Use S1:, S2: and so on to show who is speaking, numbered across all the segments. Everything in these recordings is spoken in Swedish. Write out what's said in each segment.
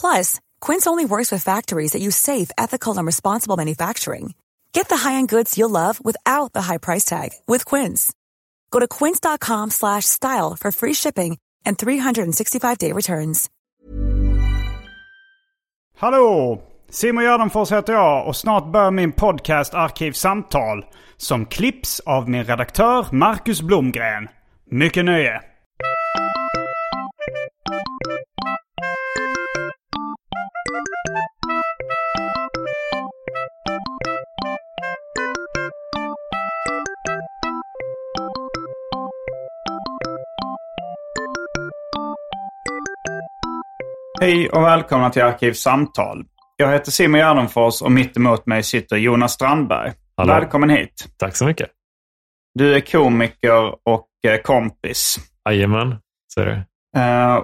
S1: Plus, Quince only works with factories that use safe, ethical, and responsible manufacturing. Get the high-end goods you'll love without the high price tag with Quince. Go to quince.com slash style for free shipping and 365-day returns.
S2: Hallå! Simon Gärdenfors heter jag och snart börjar min podcast Arkivsamtal som klipps av min redaktör Marcus Blomgren. Mycket nöje! Hej och välkomna till Arkivsamtal. Jag heter Simon Gärdenfors och mitt emot mig sitter Jonas Strandberg.
S3: Hallå.
S2: Välkommen hit.
S3: Tack så mycket.
S2: Du är komiker och eh, kompis.
S3: Jajamän, så är det.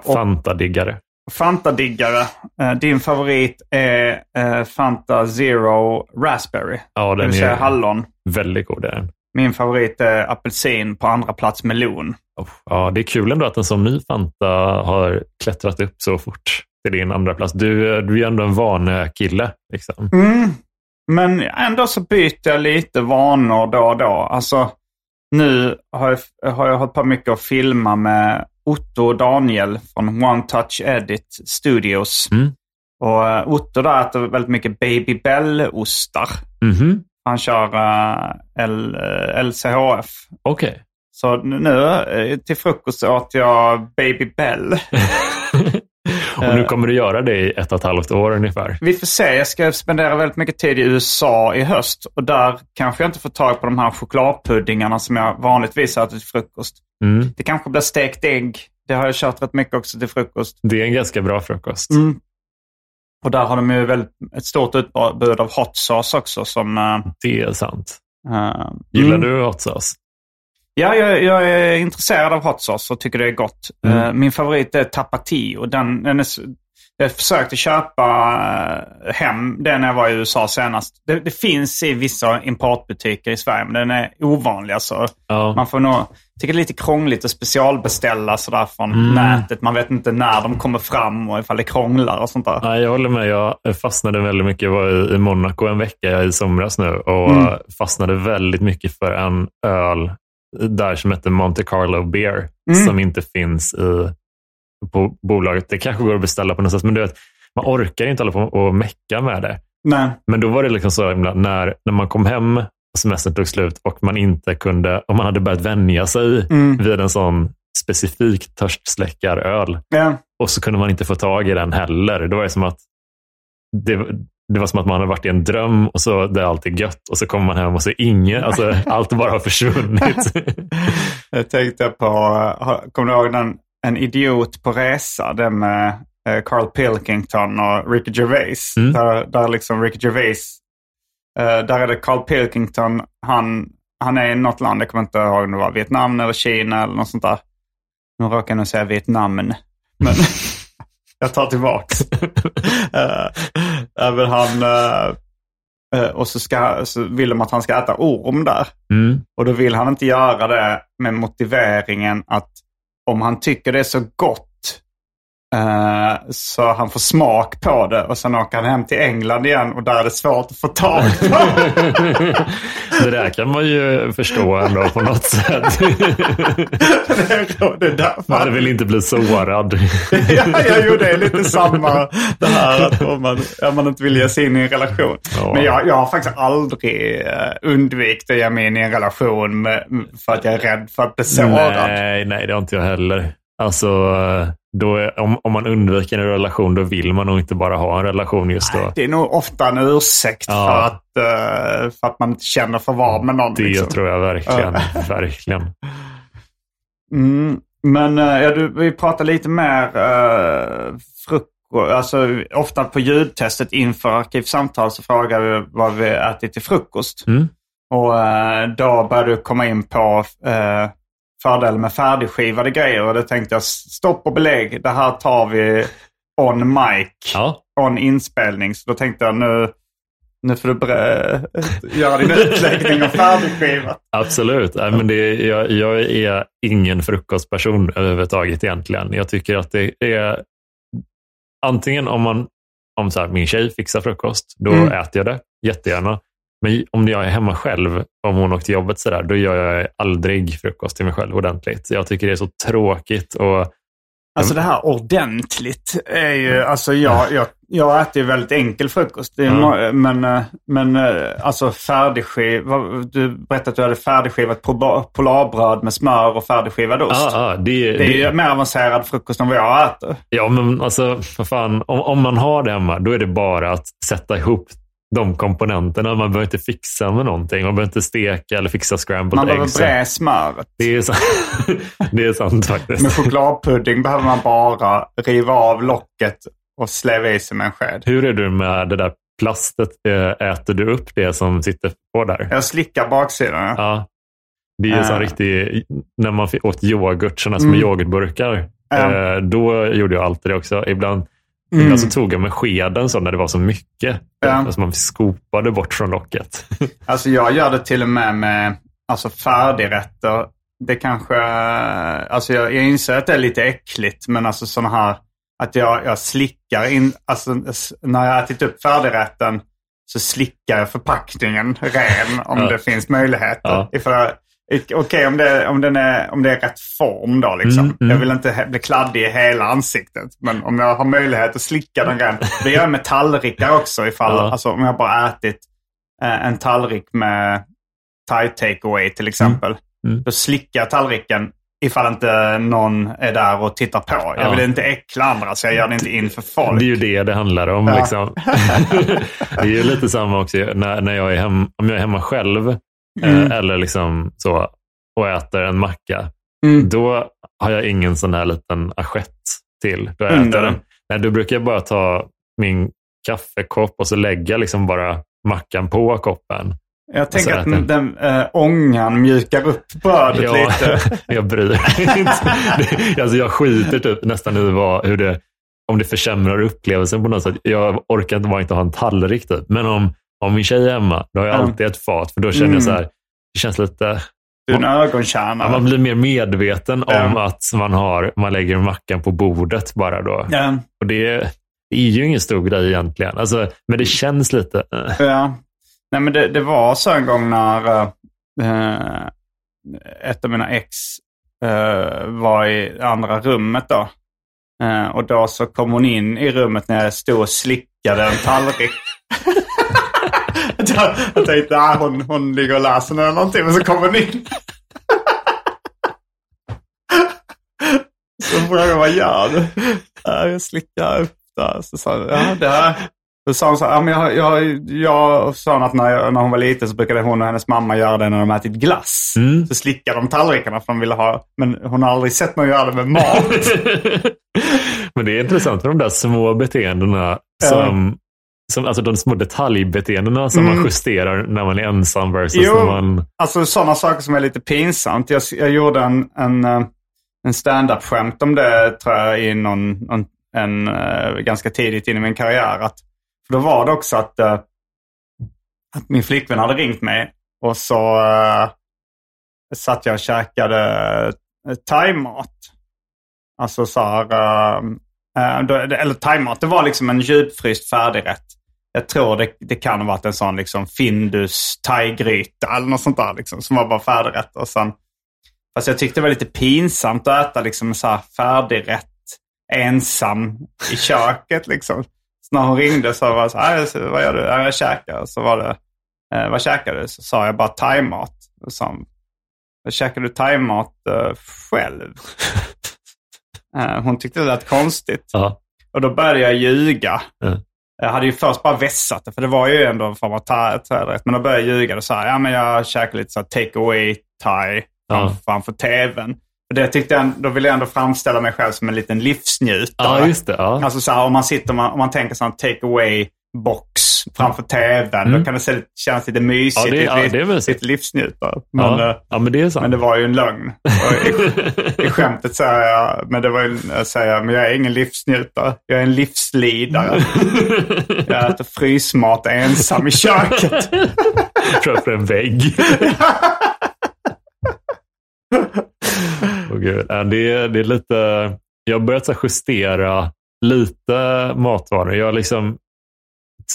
S2: Och
S3: Fantadiggare.
S2: Fanta-diggare. Eh, din favorit är eh, Fanta Zero Raspberry.
S3: Ja,
S2: det
S3: den
S2: vill säga
S3: är
S2: hallon.
S3: väldigt god. Är den.
S2: Min favorit är apelsin, på andra plats melon.
S3: Oh, Ja, det är kul ändå att en sån ny Fanta har klättrat upp så fort till din andra plats. Du, du är ändå en vanekille. Liksom.
S2: Mm. Men ändå så byter jag lite vanor då och då. Alltså, nu har jag, har jag hållit på mycket att filma med Otto och Daniel från One Touch Edit Studios.
S3: Mm.
S2: Och eh, Otto där äter väldigt mycket Baby Bell-ostar.
S3: Mhm.
S2: Han kör eh, L, eh, LCHF.
S3: Okej.
S2: Så nu eh, till frukost åt jag Baby Bell.
S3: och nu kommer du göra det i ett och ett halvt år ungefär.
S2: Vi får se. Jag ska spendera väldigt mycket tid i USA i höst. Och där kanske jag inte får tag på de här chokladpuddingarna som jag vanligtvis äter till frukost.
S3: Mm.
S2: Det kanske blir stekt ägg. Det har jag kört rätt mycket också till frukost.
S3: Det är en ganska bra frukost.
S2: Mm. Och där har de ju väldigt, ett stort utbud av hot sauce också. Som, eh,
S3: Det är sant.
S2: eh,
S3: Gillar
S2: mm.
S3: du hot sauce?
S2: Ja, jag, jag är intresserad av hot sauce och tycker det är gott.
S3: Mm.
S2: Eh, min favorit är Tapatio. Den, den är, jag försökte köpa hem den när jag var i USA senast. Det, det finns i vissa importbutiker i Sverige, men den är ovanlig. Alltså.
S3: Ja.
S2: Man får nog, tycker det är lite krångligt att specialbeställa sådär från
S3: Mm.
S2: nätet. Man vet inte när de kommer fram och ifall det krånglar och sånt där.
S3: Nej, jag håller med. Jag fastnade väldigt mycket. Jag var i- Monaco en vecka i somras nu och
S2: Mm.
S3: fastnade väldigt mycket för en öl där som heter Monte Carlo Beer
S2: Mm.
S3: som inte finns i, på bolaget. Det kanske går att beställa på något sätt, men du vet, man orkar inte hålla på och mecka med det.
S2: Nej.
S3: Men då var det liksom så himla, när, när man kom hem semestern tog slut och man inte kunde, och man hade börjat vänja sig
S2: Mm.
S3: vid en sån specifik törstsläckaröl
S2: Ja.
S3: och så kunde man inte få tag i den heller. Då var det som att det, det var som att man hade varit i en dröm och så det är alltid gött och så kommer man hem och så är ingen, alltså allt bara har försvunnit.
S2: Jag tänkte på, kommer du ihåg den, En idiot på resa? Den med eh, Carl Pilkington och Ricky Gervais.
S3: Mm.
S2: Där, där liksom Ricky Gervais, där är det Carl Pilkington, han, han är i något land, jag kommer inte ihåg om det var Vietnam eller Kina eller något sånt där. Nu råkar jag nog säga Vietnam, men jag tar tillbaks. uh, men han, eh, eh, och så, ska, så vill de att han ska äta orm där.
S3: Mm.
S2: Och då vill han inte göra det med motiveringen att om han tycker det är så gott eh, så han får smak på det och sen åker han hem till England igen och där är det svårt att få tag på.
S3: det där kan man ju förstå ändå på något sätt.
S2: det är, det är.
S3: Man hade väl inte blivit sårad.
S2: ja, ja, jo, det är lite samma det här att om man, om man inte vill ge sig in i en relation.
S3: Ja.
S2: Men jag, jag har faktiskt aldrig eh, undvikit att ge mig in i en relation med, för att jag är rädd för att bli sårad.
S3: Nej, nej, det har inte jag heller. Alltså, då om, om man undviker en relation, då vill man nog inte bara ha en relation just då.
S2: Det är nog ofta en ursäkt
S3: Ja.
S2: för, att, eh, för att man inte känner för vara med någon.
S3: Det
S2: liksom.
S3: tror jag verkligen. verkligen.
S2: Mm, men eh, ja, du, vi pratar lite mer uh, frukost. Alltså, ofta på ljudtestet inför Arkivsamtal så frågar vi vad vi ätit till frukost.
S3: Mm.
S2: Och eh, då började du komma in på uh, fördelen med färdigskivade grejer. Och då tänkte jag stopp och belägg. Det här tar vi on mic.
S3: Ja.
S2: On inspelning. Så då tänkte jag nu, nu får du göra din utläggning om färdigskivat.
S3: Absolut. Nej, men det, jag, jag är ingen frukostperson överhuvudtaget egentligen. Jag tycker att det är antingen om, man, om så här, min tjej fixar frukost, då
S2: Mm.
S3: äter jag det jättegärna. Men om jag är hemma själv, om hon åker till jobbet, så där, då gör jag aldrig frukost till mig själv ordentligt. Jag tycker det är så tråkigt. Och,
S2: Alltså det här ordentligt är ju, alltså jag, jag, jag äter ju väldigt enkel frukost. Det må- Men, eh, men eh, alltså färdigskiv, vad- du berättade att du hade färdigskivat pola- polarbröd med smör och färdigskivad ost.
S3: ah, ah, det,
S2: Det är ju mer avancerad frukost än vad jag äter.
S3: Ja, men alltså, vad fan, om, om man har det hemma, då är det bara att sätta ihop de komponenterna. Man behöver inte fixa med någonting. Man behöver inte steka eller fixa scrambled
S2: Man behöver
S3: eggs.
S2: bre smöret.
S3: Det är, sant. det är sant faktiskt.
S2: Med chokladpudding behöver man bara riva av locket och släva i sig med en sked.
S3: Hur är du med det där plastet? Eh, Äter du upp det som sitter på där?
S2: Jag slickar baksidan. Ja.
S3: Det är ju
S2: Äh.
S3: riktig, när man åt yoghurt, sådana
S2: Mm.
S3: yoghurtburkar.
S2: Ja.
S3: Eh, då gjorde jag alltid det också. Ibland,
S2: Mm.
S3: ibland så tog jag med skeden så när det var så mycket.
S2: Ja.
S3: Alltså man skopade bort från locket.
S2: Alltså jag gör det till och med med alltså färdigrätter. Det kanske, alltså jag, jag inser att det är lite äckligt, men alltså sådana här, att jag, jag slickar in, alltså när jag har ätit upp färdigrätten så slickar jag förpackningen ren om
S3: Ja.
S2: det finns möjligheter.
S3: Ja.
S2: Ifall jag- Okej, om, det, om, den är, om det är rätt form då liksom.
S3: Mm, mm.
S2: Jag vill inte bli kladdig i hela ansiktet. Men om jag har möjlighet att slicka den ren. Det gör jag med tallrikar också. Ifall,
S3: Ja.
S2: alltså, om jag bara ätit eh, en tallrik med thai takeaway till exempel.
S3: Mm.
S2: Då slickar jag tallriken ifall inte någon är där och tittar på. Jag
S3: Ja.
S2: vill inte äckla andra så jag gör det inte inför folk.
S3: Det är ju det det handlar om.
S2: Ja.
S3: Liksom. det är ju lite samma också när, när jag är hem, om jag är hemma själv
S2: Mm.
S3: eh, eller liksom så, och äter en macka.
S2: Mm.
S3: Då har jag ingen sån här liten assiett till. Då äter
S2: den.
S3: den. Nej, då brukar jag bara ta min kaffekopp och så lägga liksom bara mackan på koppen.
S2: Jag tänker att
S3: äter.
S2: den äh, ångan mjukar upp brödet
S3: Ja,
S2: lite.
S3: jag bryr mig inte. Alltså jag skiter typ nästan i vad, hur det, om det försämrar upplevelsen på något sätt. Jag orkar inte bara inte ha en tallrik typ. Men om, om min tjej är hemma, då har jag
S2: Ja.
S3: alltid ett fat. För då känner
S2: Mm.
S3: jag så här, det känns lite,
S2: Du är en ögontjänare.
S3: ja, man blir mer medveten om att man, har, man lägger mackan på bordet bara då. Och det, det är ju ingen stor grej egentligen. Alltså, men det känns lite, eh,
S2: Ja. Nej, men det, det var så en gång när eh, ett av mina ex eh, var i andra rummet då. Eh, och då så kom hon in i rummet när jag stod och slickade en tallrik. jag, jag tänkte att hon, hon ligger och läser eller någonting, men så kom hon in. så frågade jag vad gör du? "Ja, Jag slickar upp där. Så sa jag, ja det här. Då sa hon så här, ja, men jag, jag, jag sa hon att när, jag, när hon var liten så brukade hon och hennes mamma göra det när de ätit glass.
S3: Mm.
S2: Så slickade de tallrikarna för de ville ha, men hon har aldrig sett någon göra det med mat.
S3: Men det är intressant med de där små beteendena. Som, som, alltså de små detaljbeteendena som
S2: Mm.
S3: man justerar när man är ensam versus
S2: Jo.
S3: när man...
S2: Alltså sådana saker som är lite pinsamt. Jag, jag gjorde en, en, eh, en stand-up-skämt om det tror jag i någon, någon, en, eh, ganska tidigt in i min karriär. Att, för då var det också att, eh, att min flickvän hade ringt mig och så uh, satt jag och käkade uh, thaimat. Alltså så här, då- Eh, eller thaimat, det var liksom en djupfryst färdigrätt. Jag tror det, det kan ha varit en sån liksom Findus thaigryta eller något sånt där liksom, som var bara färdigrätt. Och sen, fast jag tyckte det var lite pinsamt att äta liksom så här färdigrätt ensam i köket. Liksom. Så när hon ringde så var jag så här, äh, vad gör du? Jag käkar. Så var det, eh, vad käkar du? Så sa jag bara thaimat. Sa Käkar du thaimat eh, själv? Eh, hon tyckte det lät konstigt.
S3: Ja.
S2: Och då började jag ljuga.
S3: Ja.
S2: Jag hade ju först bara vässat det, för det var ju ändå en form av thai- thairätt. Men då började jag ljuga och sa ja men jag käkar lite så här take away thai framför, framför tvn. Och det tyckte jag, då ville jag ändå framställa mig själv som en liten livsnjutare.
S3: Ja, just det. Ja.
S2: Alltså så här, om man sitter, om man, om man tänker sån take away box framför tvn, då kan det kännas lite mysigt.
S3: Mm. Ja, det- ja, det är mysigt.
S2: lite livsnjutare. Men, eh,
S3: ja. ja, men det är sant.
S2: men det var ju en lögn. I, I skämtet säger jag, men det var ju, jag säger, men jag är ingen livsnjutare. Jag är en livslidare. Jag äter frysmat ensam i köket.
S3: framför en vägg. Åh, Gud. Ja, det, är, det är lite... Jag har börjat justera lite matvanor. Jag liksom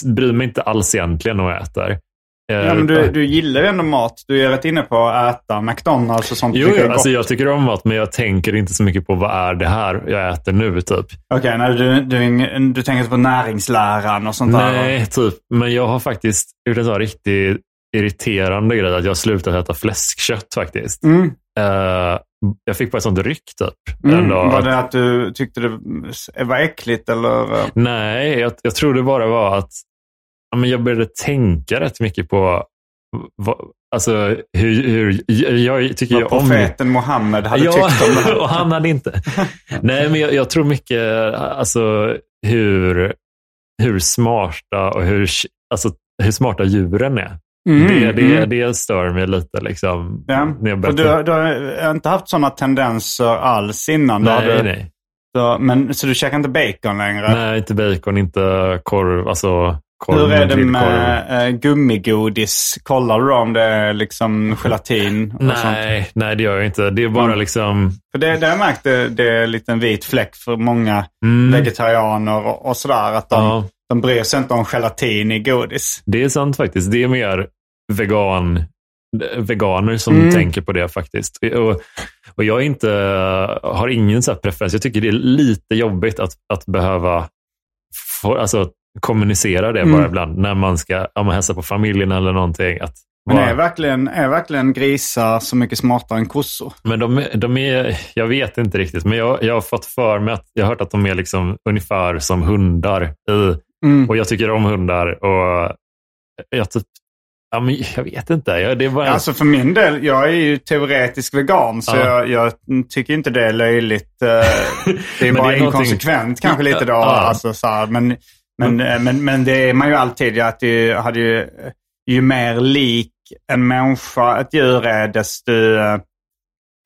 S3: bryr mig inte alls egentligen när jag äter. Eh,
S2: Ja, men du, du gillar ju ändå mat. Du är rätt inne på att äta McDonalds och sånt.
S3: Jo, jo alltså jag tycker om mat, men jag tänker inte så mycket på vad är det här jag äter nu. typ.
S2: Okej, nej, du, du, du tänker på näringsläran och sånt där?
S3: Nej, typ. Men jag har faktiskt gjort en sån riktigt irriterande grej. Att jag har slutat äta fläskkött faktiskt.
S2: Mm.
S3: Eh, jag fick bara ett sånt ryck typ.
S2: Mm. Var det att du tyckte det var äckligt eller?
S3: Nej, jag, jag tror det bara var att ja, men jag började tänka rätt mycket på vad, alltså, hur, hur jag, jag tycker
S2: Vad
S3: ju om...
S2: profeten Mohammed hade
S3: ja,
S2: tyckt om det här.
S3: och han hade inte. Nej, men jag, jag tror mycket alltså, hur, hur smarta och hur, alltså, hur smarta djuren är.
S2: Mm,
S3: det, det,
S2: mm.
S3: det stör mig lite. Liksom,
S2: Ja. Och du, du har inte haft sådana tendenser alls innan?
S3: Nej,
S2: du,
S3: nej.
S2: Så, men, så du käkar inte bacon längre?
S3: nej, inte bacon, inte korv. Alltså, korv
S2: Hur är det med äh, gummigodis? Kollar du om det är liksom gelatin? Och sånt?
S3: Nej, nej, det gör jag inte. Det är bara
S2: Mm.
S3: liksom...
S2: För det, det har jag märkt, det, det är en liten vit fläck för många
S3: Mm,
S2: vegetarianer och, och sådär. Att de,
S3: ja,
S2: de bryr sig inte om gelatin i godis.
S3: det är sant faktiskt. Det är mer vegan, veganer som
S2: Mm.
S3: tänker på det faktiskt. Och, och jag inte, har ingen så preferens. Jag tycker det är lite jobbigt att, att behöva få, alltså, kommunicera det
S2: Mm.
S3: bara ibland. När man ska ja, man hälsa på familjen eller någonting. Att,
S2: Men är verkligen, är verkligen grisar så mycket smartare än kossor?
S3: Men de, de är, jag vet inte riktigt, men jag, jag har fått för mig att jag har hört att de är liksom ungefär som hundar. I,
S2: Mm.
S3: och jag tycker om hundar och jag, typ, ja, men jag vet inte. Det är bara,
S2: Alltså för min del, jag är ju teoretisk vegan så
S3: Ja.
S2: jag, jag tycker inte det är löjligt. eh, Det är bara
S3: det är någonting-
S2: inkonsekvent kanske lite då.
S3: Ja.
S2: Alltså, så här, men, men, eh, men, men det är man ju alltid. Att ju, hade ju, ju mer lik en människa ett djur är desto,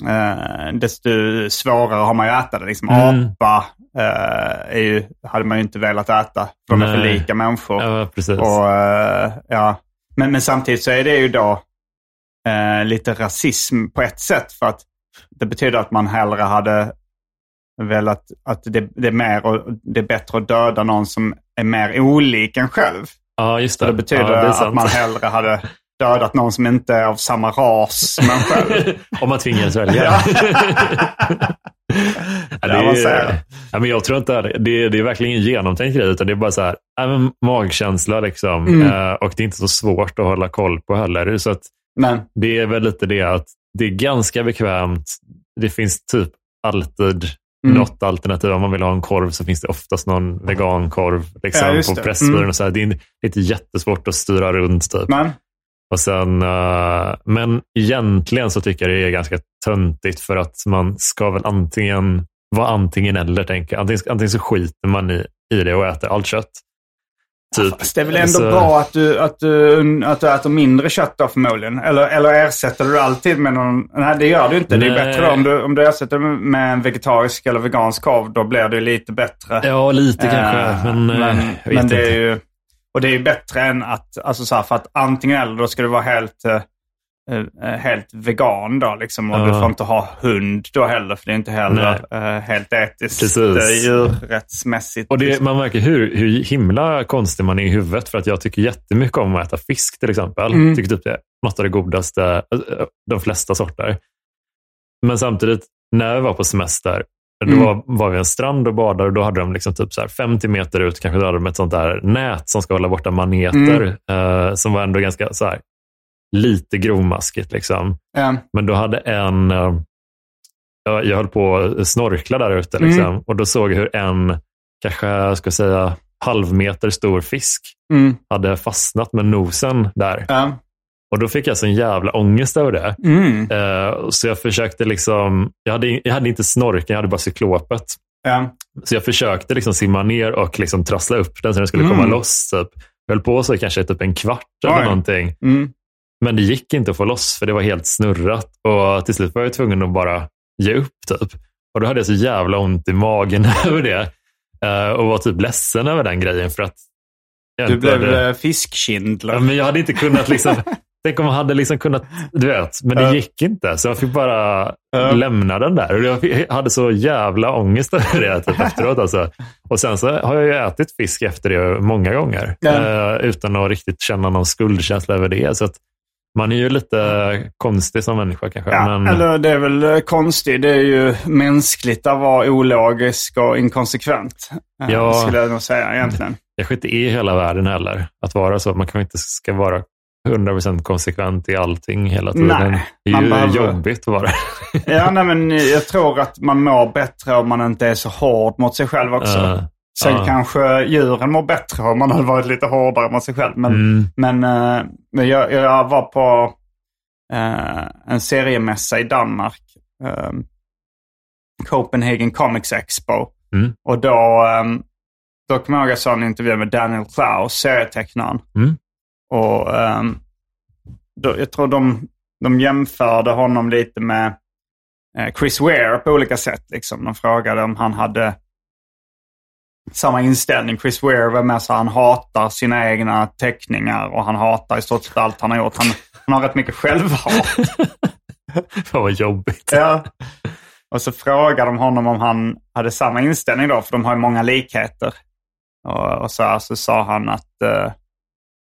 S2: eh, desto svårare har man ju att äta det. Liksom,
S3: Mm.
S2: Apa eh, är ju, hade man ju inte velat äta. För de är för lika människor.
S3: ja.
S2: Och, eh, ja. men, men samtidigt så är det ju då lite rasism på ett sätt. För att det betyder att man hellre hade velat att det, det, är mer och, det är bättre att döda någon som är mer olik en själv.
S3: ja, just det.
S2: Så det betyder
S3: ja, det
S2: att man hellre hade dödat någon som inte är av samma ras som en själv.
S3: Om man tvingas välja.
S2: Ja.
S3: Ja,
S2: säger
S3: är,
S2: du?
S3: ja, men jag tror inte det, det, det är verkligen ingen genomtänkt grej, utan det är bara så här, men magkänsla. Liksom.
S2: Mm.
S3: Eh, och det är inte så svårt att hålla koll på heller. Så att
S2: Men
S3: det är väl lite det att det är ganska bekvämt. Det finns typ alltid
S2: Mm.
S3: något alternativ. Om man vill ha en korv så finns det oftast någon vegankorv liksom,
S2: Ja,
S3: på
S2: det.
S3: Pressbyrån.
S2: Mm.
S3: Och så här. Det det är inte jättesvårt att styra runt. Typ.
S2: Men,
S3: Och sen, eh, men egentligen så tycker jag det är ganska töntigt för att man ska väl antingen vara antingen eller. Tänker. Antingen, antingen så skiter man i, i det och äter allt kött. Typ.
S2: det är väl ändå
S3: Så-
S2: bra att du, att, du, att du äter mindre kött då förmodligen? Eller, eller ersätter du alltid med någon... Nej, det gör du inte. Det är
S3: Nej.
S2: bättre om du, om du ersätter med en vegetarisk eller vegansk korv. Då blir det lite bättre.
S3: Ja, lite kanske.
S2: Eh,
S3: Men, eh,
S2: men, men det
S3: inte.
S2: är ju... Och det är ju bättre än att, alltså så här, för att antingen eller då ska du vara helt, eh, eh, helt vegan då liksom. Och
S3: Ja.
S2: du får inte ha hund då heller, för det är inte heller eh, helt etiskt
S3: Precis.
S2: eh, djurrättsmässigt.
S3: Och det, man märker hur, hur himla konstig man är i huvudet. För att jag tycker jättemycket om att äta fisk till exempel.
S2: Mm.
S3: Tycker typ det är något av det godaste, eh, de flesta sorter. Men samtidigt, när jag var på semester, då
S2: Mm.
S3: var, var vi en strand och badade och då hade de liksom typ så här 50 meter ut, kanske då hade de ett sånt där nät som ska hålla borta maneter.
S2: Mm.
S3: eh, som var ändå ganska så här, lite grovmaskigt. Liksom.
S2: Ja.
S3: Men då hade en, eh, jag, jag höll på att snorkla där ute. Liksom, Och då såg jag hur en, kanske ska säga, halvmeter stor fisk
S2: Mm.
S3: hade fastnat med nosen där. Och då fick jag sån jävla ångest över det.
S2: Mm.
S3: Eh, så jag försökte liksom, jag hade, jag hade inte snorken, jag hade bara cyklopet.
S2: Ja.
S3: Så jag försökte liksom simma ner och liksom trassla upp den så den skulle
S2: Mm.
S3: komma loss. Typ. Jag höll på så i kanske typ en kvart eller
S2: Oj.
S3: någonting.
S2: Mm.
S3: Men det gick inte att få loss för det var helt snurrat. Och till slut var jag tvungen att bara ge upp. Typ. Och då hade jag så jävla ont i magen över det. Eh, och var typ ledsen över den grejen. för att
S2: Du blev
S3: hade-
S2: hade... fiskkindler.
S3: Ja, men jag hade inte kunnat liksom... Tänk om man hade liksom kunnat, du vet, men det
S2: Ja.
S3: gick inte. Så jag fick bara
S2: Ja.
S3: lämna den där. Jag hade så jävla ångest över det typ, efteråt. Alltså. Och sen så har jag ju ätit fisk efter det många gånger. Eh, utan att riktigt känna någon skuldkänsla över det. Så att man är ju lite konstig som människa kanske.
S2: Ja,
S3: men,
S2: eller det är väl eh, konstigt. Det är ju mänskligt att vara ologisk och inkonsekvent. eh,
S3: Ja.
S2: Skulle jag nog säga egentligen.
S3: kanske inte är hela världen heller att vara så. Man kanske inte ska vara 100% konsekvent i allting hela tiden.
S2: Nej,
S3: det är ju
S2: behöver-
S3: jobbigt vara.
S2: Ja, nej, men jag tror att man mår bättre om man inte är så hård mot sig själv också.
S3: Ja.
S2: Sen
S3: Ja.
S2: kanske djuren mår bättre om man hade varit lite hårdare mot sig själv. Men,
S3: Mm.
S2: men, men jag, jag var på eh, en seriemässa i Danmark. eh, Copenhagen Comics Expo.
S3: Mm.
S2: Och då, um, då kommer jag ihåg att jag såg en intervju med Daniel Klaus, serietecknaren.
S3: Mm.
S2: Och ehm, då, jag tror de, de jämförde honom lite med eh, Chris Ware på olika sätt. Liksom. De frågade om han hade samma inställning. Chris Ware var med så han hatar sina egna teckningar och han hatar i stort sett allt han har gjort. Han, han har rätt mycket självhat.
S3: Fan vad jobbigt.
S2: Ja. Och så frågade de honom om han hade samma inställning då, för de har ju många likheter. Och, och så, här, så sa han att eh,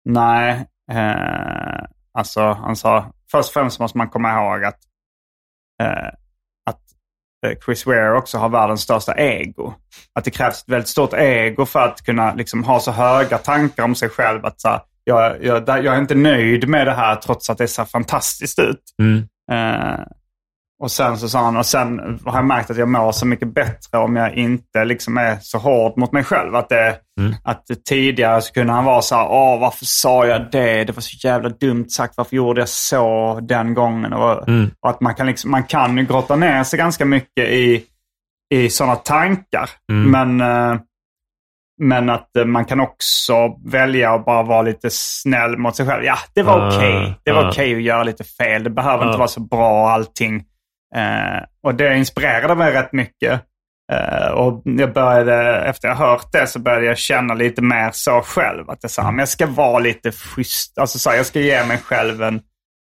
S2: nej, eh, alltså han sa först och främst måste man komma ihåg att, eh, att eh, Chris Ware också har världens största ego. Att det krävs ett väldigt stort ego för att kunna liksom, ha så höga tankar om sig själv. Att så här, jag, jag, jag är inte nöjd med det här trots att det ser fantastiskt ut.
S3: Mm.
S2: Eh, och sen så sa han, och sen har jag märkt att jag mår så mycket bättre om jag inte liksom är så hård mot mig själv. Att, det,
S3: Mm.
S2: att tidigare så kunde han vara så här, åh varför sa jag det? Det var så jävla dumt sagt, varför gjorde jag så den gången? Och,
S3: Mm.
S2: och att man kan, liksom, man kan grotta ner sig ganska mycket i, i sådana tankar.
S3: Mm.
S2: Men, eh, men att eh, man kan också välja att bara vara lite snäll mot sig själv. Ja, det var
S3: Ah,
S2: okej. Det var
S3: ah.
S2: okej att göra lite fel. Det behöver
S3: Ah.
S2: inte vara så bra allting. Eh, och det inspirerade mig rätt mycket. Eh, och jag började, efter jag hört det så började jag känna lite mer så själv. Att jag, sa, men jag ska vara lite schysst. Alltså så här, jag ska ge mig själv en,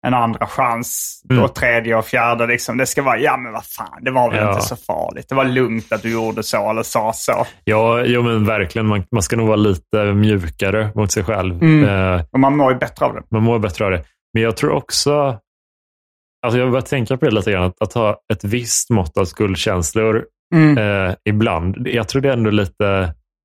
S2: en andra chans.
S3: Mm.
S2: Och tredje och fjärde. Liksom. Det ska vara, ja men vad fan, det var väl
S3: Ja.
S2: inte så farligt. Det var lugnt att du gjorde så eller sa så.
S3: Ja, jo, men verkligen. Man, man ska nog vara lite mjukare mot sig själv.
S2: Mm.
S3: Eh,
S2: Och man mår ju bättre av det.
S3: man mår bättre av det. Men jag tror också, alltså jag har börjat tänka på det lite grann, att, att ha ett visst mått av skuldkänslor
S2: Mm.
S3: eh, ibland. Jag tror det är ändå lite,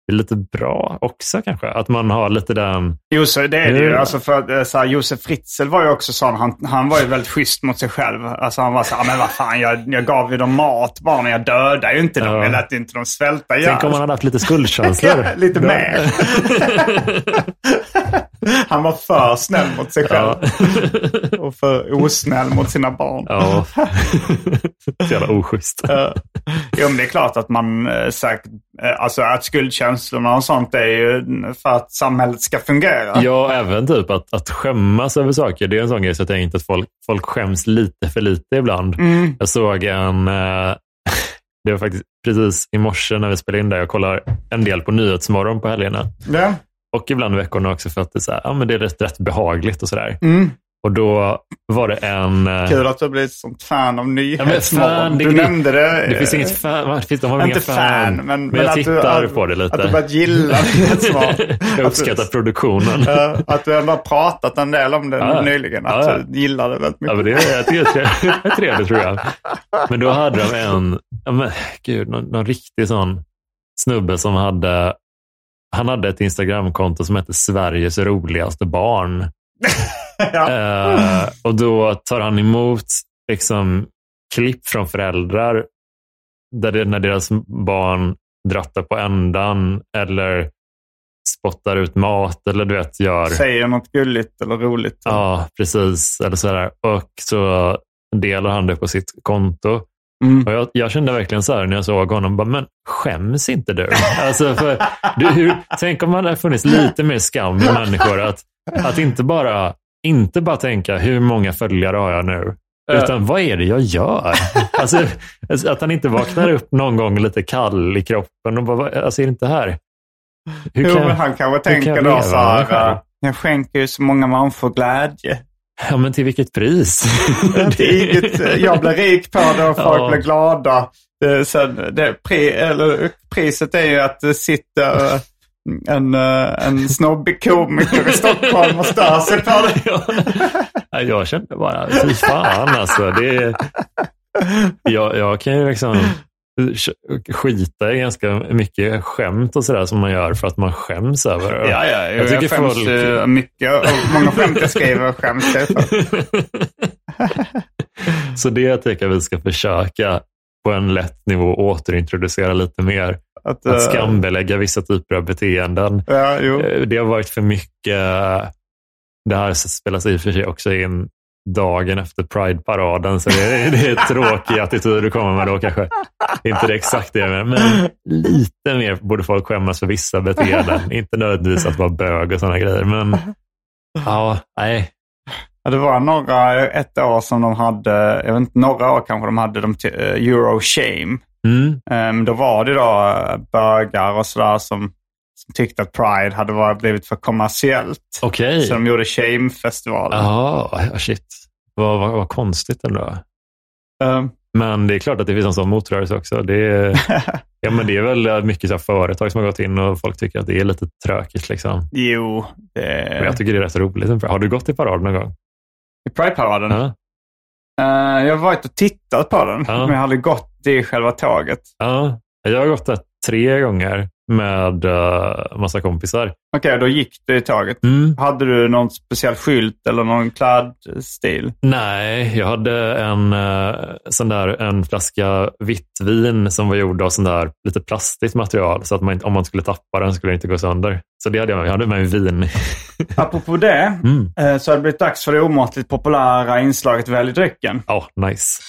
S3: det är lite bra också kanske. Att man har lite den,
S2: Jo, så det är det ju. Alltså för, eh, så här, Josef Fritzl var ju också sån. Han, han var ju väldigt schysst mot sig själv. Alltså han var så här, men vad fan, jag, jag gav ju dem mat bara, men jag dödade ju inte dem.
S3: Ja.
S2: Jag lät inte dem svälta ihjäl.
S3: tänk om man hade haft lite skuldkänslor.
S2: Ja, lite mer. Han var för snäll mot sig själv.
S3: Ja.
S2: Och för osnäll mot sina barn.
S3: ja. Så jävla oschysst.
S2: Jo, men det är klart att man eh, säkert, alltså att skuldkänslorna och sånt är ju för att samhället ska fungera.
S3: Ja, även typ att, att skämmas över saker. Det är en sån grej så jag tänkte att folk, folk skäms lite för lite ibland.
S2: Mm.
S3: Jag såg en, eh, det var faktiskt precis i morse när vi spelade in där, jag kollar en del på Nyhetsmorgon på helgerna.
S2: Ja.
S3: Och ibland veckorna också för att det är, så här, ja, men det är rätt, rätt behagligt och sådär.
S2: Mm.
S3: Och då var det en... eh,
S2: Kul att du har blivit sånt fan av Nyhetsmorgon.
S3: fan,
S2: du
S3: det-
S2: nämnde det.
S3: Det finns inget fan, det finns, de har
S2: Inte
S3: inga
S2: fan, men,
S3: men,
S2: men
S3: jag
S2: att du-
S3: tittar
S2: att-
S3: på det lite.
S2: Att du börjat gilla Nyhetsmorgon.
S3: jag uppskattar produktionen.
S2: Ja, att du ändå har pratat en del om det
S3: Ja.
S2: nyligen. Att
S3: Ja, ja.
S2: du gillar det väldigt
S3: Ja,
S2: mycket.
S3: men det, är, jag tycker det är trevligt tror jag. Men då hade de en, ja, men, gud, någon, någon riktig sån snubbe som hade, han hade ett Instagramkonto som hette Sveriges roligaste barn.
S2: ja.
S3: Eh, och då tar han emot liksom klipp från föräldrar där det, när deras barn drattar på ändan eller spottar ut mat eller du vet gör...
S2: Säger något gulligt eller roligt.
S3: Ja, precis. Eller sådär. Och så delar han det på sitt konto.
S2: Mm.
S3: Och jag, jag kände verkligen så här när jag såg honom, bara, men skäms inte du? Alltså för, du hur, tänk om det hade funnits lite mer skam i människor. Att, att inte, bara, inte bara tänka, hur många följare har jag nu?
S2: Eh.
S3: Utan vad är det jag gör? Alltså, att han inte vaknar upp någon gång lite kall i kroppen och bara, "Vad- alltså är det inte här? Hur
S2: Jo,
S3: kan
S2: men han kanske
S3: kan
S2: tänker
S3: jag
S2: då så här. äh, Jag skänker ju så många människor glädje.
S3: ja, men till vilket pris?
S2: Är inget, jag blir rik på det och folk
S3: Ja.
S2: blir glada. Sen, det, pri, eller, priset är ju att det sitter en, äh, en snobbig komiker i Stockholm och stör sig på det.
S3: Jag kände bara, fy fan alltså. Det jag, jag kan ju liksom skita i ganska mycket skämt och sådär som man gör för att man skäms över det.
S2: Ja, ja, jag,
S3: Jag tycker
S2: skäms
S3: folk-
S2: eh, mycket. Och många skämt jag skriver skäms jag för.
S3: Så det tycker jag vi ska försöka på en lätt nivå återintroducera lite mer.
S2: Att,
S3: Att
S2: eh,
S3: skambelägga vissa typer av beteenden.
S2: Ja.
S3: Eh, Det har varit för mycket. Det här spelas i och för sig också in dagen efter Pride-paraden, så det är, det är tråkig attityd att komma med då kanske. Inte det exakt det jag menar, men lite mer borde folk skämmas för vissa beteenden. Inte nödvändigtvis att vara bög och sådana grejer, men ja, nej.
S2: Ja, det var några, ett år som de hade, jag vet inte, några år kanske de hade de eh, Euro Shame.
S3: Mm.
S2: Um, då var det då eh, bögar och sådär som, som tyckte att Pride hade varit, blivit för kommersiellt.
S3: Okej.
S2: Så de gjorde Shame-festivalen.
S3: Jaha, ja, shit. Vad, vad, vad konstigt ändå.
S2: Um,
S3: Men det är klart att det finns en sån motrörelse också. Det är, ja, men det är väl mycket så företag som har gått in och folk tycker att det är lite trökigt. Liksom.
S2: jo,
S3: Men
S2: det,
S3: jag tycker det är rätt roligt. Har du gått i parad någon gång?
S2: I Pride-paraden.
S3: Ja.
S2: Eh, jag har varit och tittat på den,
S3: Ja.
S2: men jag hade gått i själva tåget.
S3: ja. Jag har gått där tre gånger med uh, massa kompisar.
S2: Okej, då gick du i tåget.
S3: Mm.
S2: Hade du någon speciell skylt eller någon klädstil?
S3: Nej, jag hade en, eh, sån där, en flaska vitt vin som var gjord av sån där lite plastigt material. Så att man, om man skulle tappa den skulle den inte gå sönder. Så det hade jag med. Jag hade med mig vin.
S2: Apropå det,
S3: Mm.
S2: eh, så har det blivit dags för det omåttligt populära inslaget Välj drycken.
S3: Ja, nice.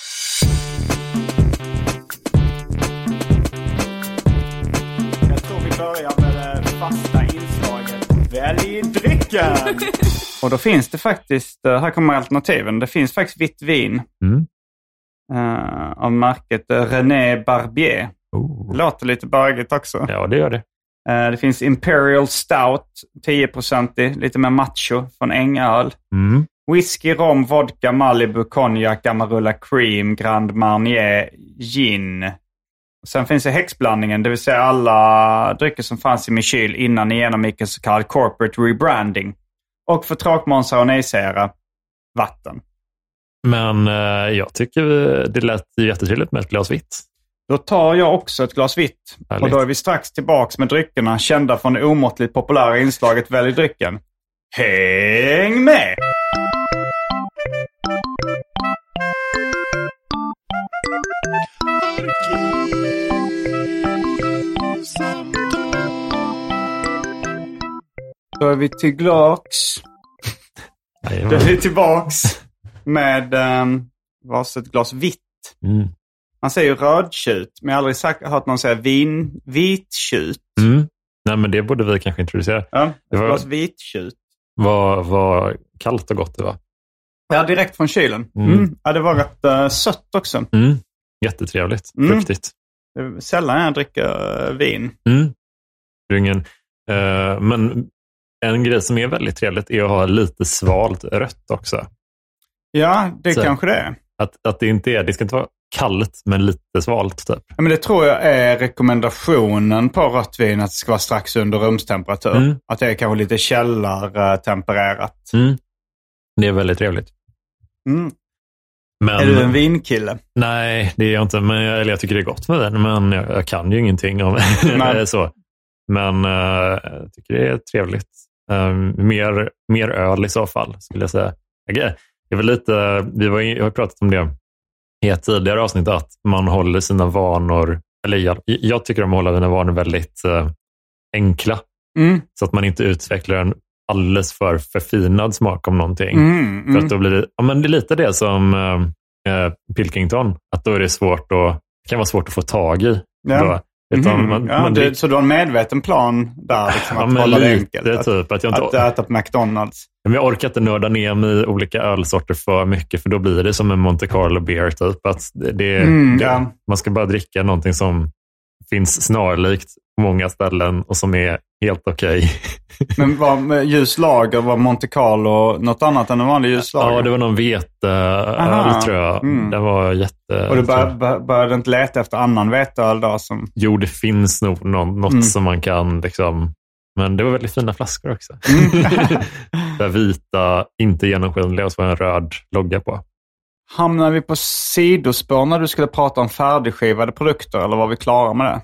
S2: Jag tror vi börjar med det fasta inslaget Välj drycken. Och då finns det faktiskt, eh, här kommer alternativen, det finns faktiskt vitt vin
S3: Mm.
S2: eh, av märket René Barbier.
S3: Oh.
S2: Låter lite bögigt också.
S3: Ja, det gör det.
S2: Eh, det finns Imperial Stout, 10-procentig, lite mer macho från Ängöl.
S3: Mm.
S2: Whisky, rom, vodka, Malibu, konjak, Amarula Cream, Grand Marnier, gin. Sen finns det häxblandningen, det vill säga alla drycker som fanns i min kyl innan ni genomgick en så kallad corporate rebranding. Och för tråkmånsar och nejsägare, vatten.
S3: Men eh, jag tycker det lät jättetrevligt med ett glas vitt.
S2: Då tar jag också ett glas vitt.
S3: Härligt.
S2: Och då är vi strax tillbaks med dryckerna kända från det omåttligt populära inslaget Välj drycken. Häng med! Då är vi tillbaks. Då är vi tillbaks med um, varsitt glas vitt.
S3: Mm.
S2: Man säger ju rödtjut, men jag har aldrig sagt, hört någon säga vin, vittjut.
S3: Mm. Nej, men det borde vi kanske introducera.
S2: Ja,
S3: Det var-
S2: vittjut.
S3: Vad, vad kallt och gott det var.
S2: Ja, direkt från kylen.
S3: Mm.
S2: Mm. Ja, det var rätt uh, sött också.
S3: Mm. Jättetrevligt.
S2: Mm.
S3: Fruktigt.
S2: Sällan jag dricker uh, vin.
S3: Mm. Det är ingen, eh, men en grej som är väldigt trevligt är att ha lite svalt rött också.
S2: Ja, det
S3: Så-
S2: kanske det är.
S3: Att, att det inte är, det ska inte vara kallt men lite svalt typ.
S2: Ja, men det tror jag är rekommendationen på rött vin, att det ska vara strax under rumstemperatur.
S3: Mm.
S2: Att det är kanske lite källartempererat.
S3: Mm. Det är väldigt trevligt.
S2: Mm.
S3: Men,
S2: Är du en vinkille?
S3: Nej, det är jag inte. Men jag, eller jag tycker det är gott med den, men jag, jag kan ju ingenting om
S2: Nej.
S3: så. Men eh, jag tycker det är trevligt. Eh, mer, mer öl i så fall, skulle jag säga. Jag, det är väl lite, vi var, jag har pratat om det i ett tidigare avsnitt att man håller sina vanor, eller jag, jag tycker om att hålla mina vanor väldigt eh, enkla.
S2: Mm.
S3: Så att man inte utvecklar en alldeles för förfinad smak om någonting.
S2: Mm,
S3: För
S2: mm.
S3: att då blir det, ja, men det är lite det som eh, eh, Pilkington, att då är det svårt att, det kan vara svårt att få tag i.
S2: Ja.
S3: Då. Utan
S2: Mhm.
S3: man,
S2: ja,
S3: man dricker-
S2: så du har en medveten plan där, liksom,
S3: Ja,
S2: att
S3: men
S2: hålla det enkelt? Att,
S3: typ. Att jag, inte,
S2: att äta på McDonalds?
S3: men jag orkar inte nörda ner mig i olika ölsorter för mycket, för då blir det som en Monte Carlo beer. Typ. Att det, det,
S2: Mm,
S3: det,
S2: ja.
S3: Man ska bara dricka någonting som finns snarlikt på många ställen och som är helt okej.
S2: Men var med ljus lager, var Monte Carlo något annat än en vanlig ljus lager?
S3: Ja, det var någon veteöl
S2: Aha.
S3: tror jag.
S2: Mm.
S3: Den var jätte...
S2: Och du bör, bör, började inte leta efter annan veteöl då? Som...
S3: Jo, det finns nog någon, något
S2: Mm.
S3: som man kan liksom... Men det var väldigt fina flaskor också.
S2: Mm.
S3: Där vita, inte genomskinliga och så var en röd logga på.
S2: Hamnar vi på sidospår när du skulle prata om färdigskivade produkter eller var vi klara med det?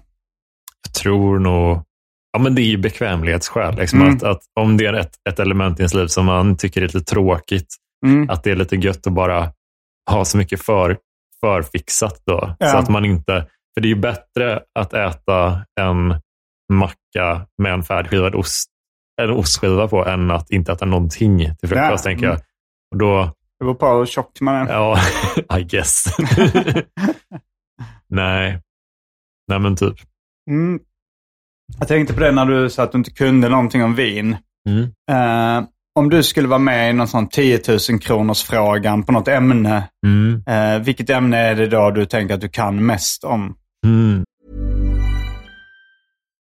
S3: Jag tror nog... Ja, men det är ju bekvämlighetsskäl. Liksom,
S2: Mm.
S3: att, att om det är ett, ett element i ens liv som man tycker är lite tråkigt,
S2: Mm.
S3: att det är lite gött att bara ha så mycket för, förfixat då.
S2: Ja.
S3: Så att man inte... För det är ju bättre att äta en macka med en färdigskivad ost, en ostskiva på än att inte äta någonting till frukost,
S2: Ja.
S3: tänker jag. Och då,
S2: Det beror på hur tjock man är.
S3: ja, I guess. Nej. Nej, men typ.
S2: Mm. Jag tänkte på det när du sa att du inte kunde någonting om vin.
S3: Mm.
S2: Eh, om du skulle vara med i någon sån 10 000 kronors frågan på något ämne.
S3: Mm.
S2: Eh, vilket ämne är det då du tänker att du kan mest om?
S3: Mm.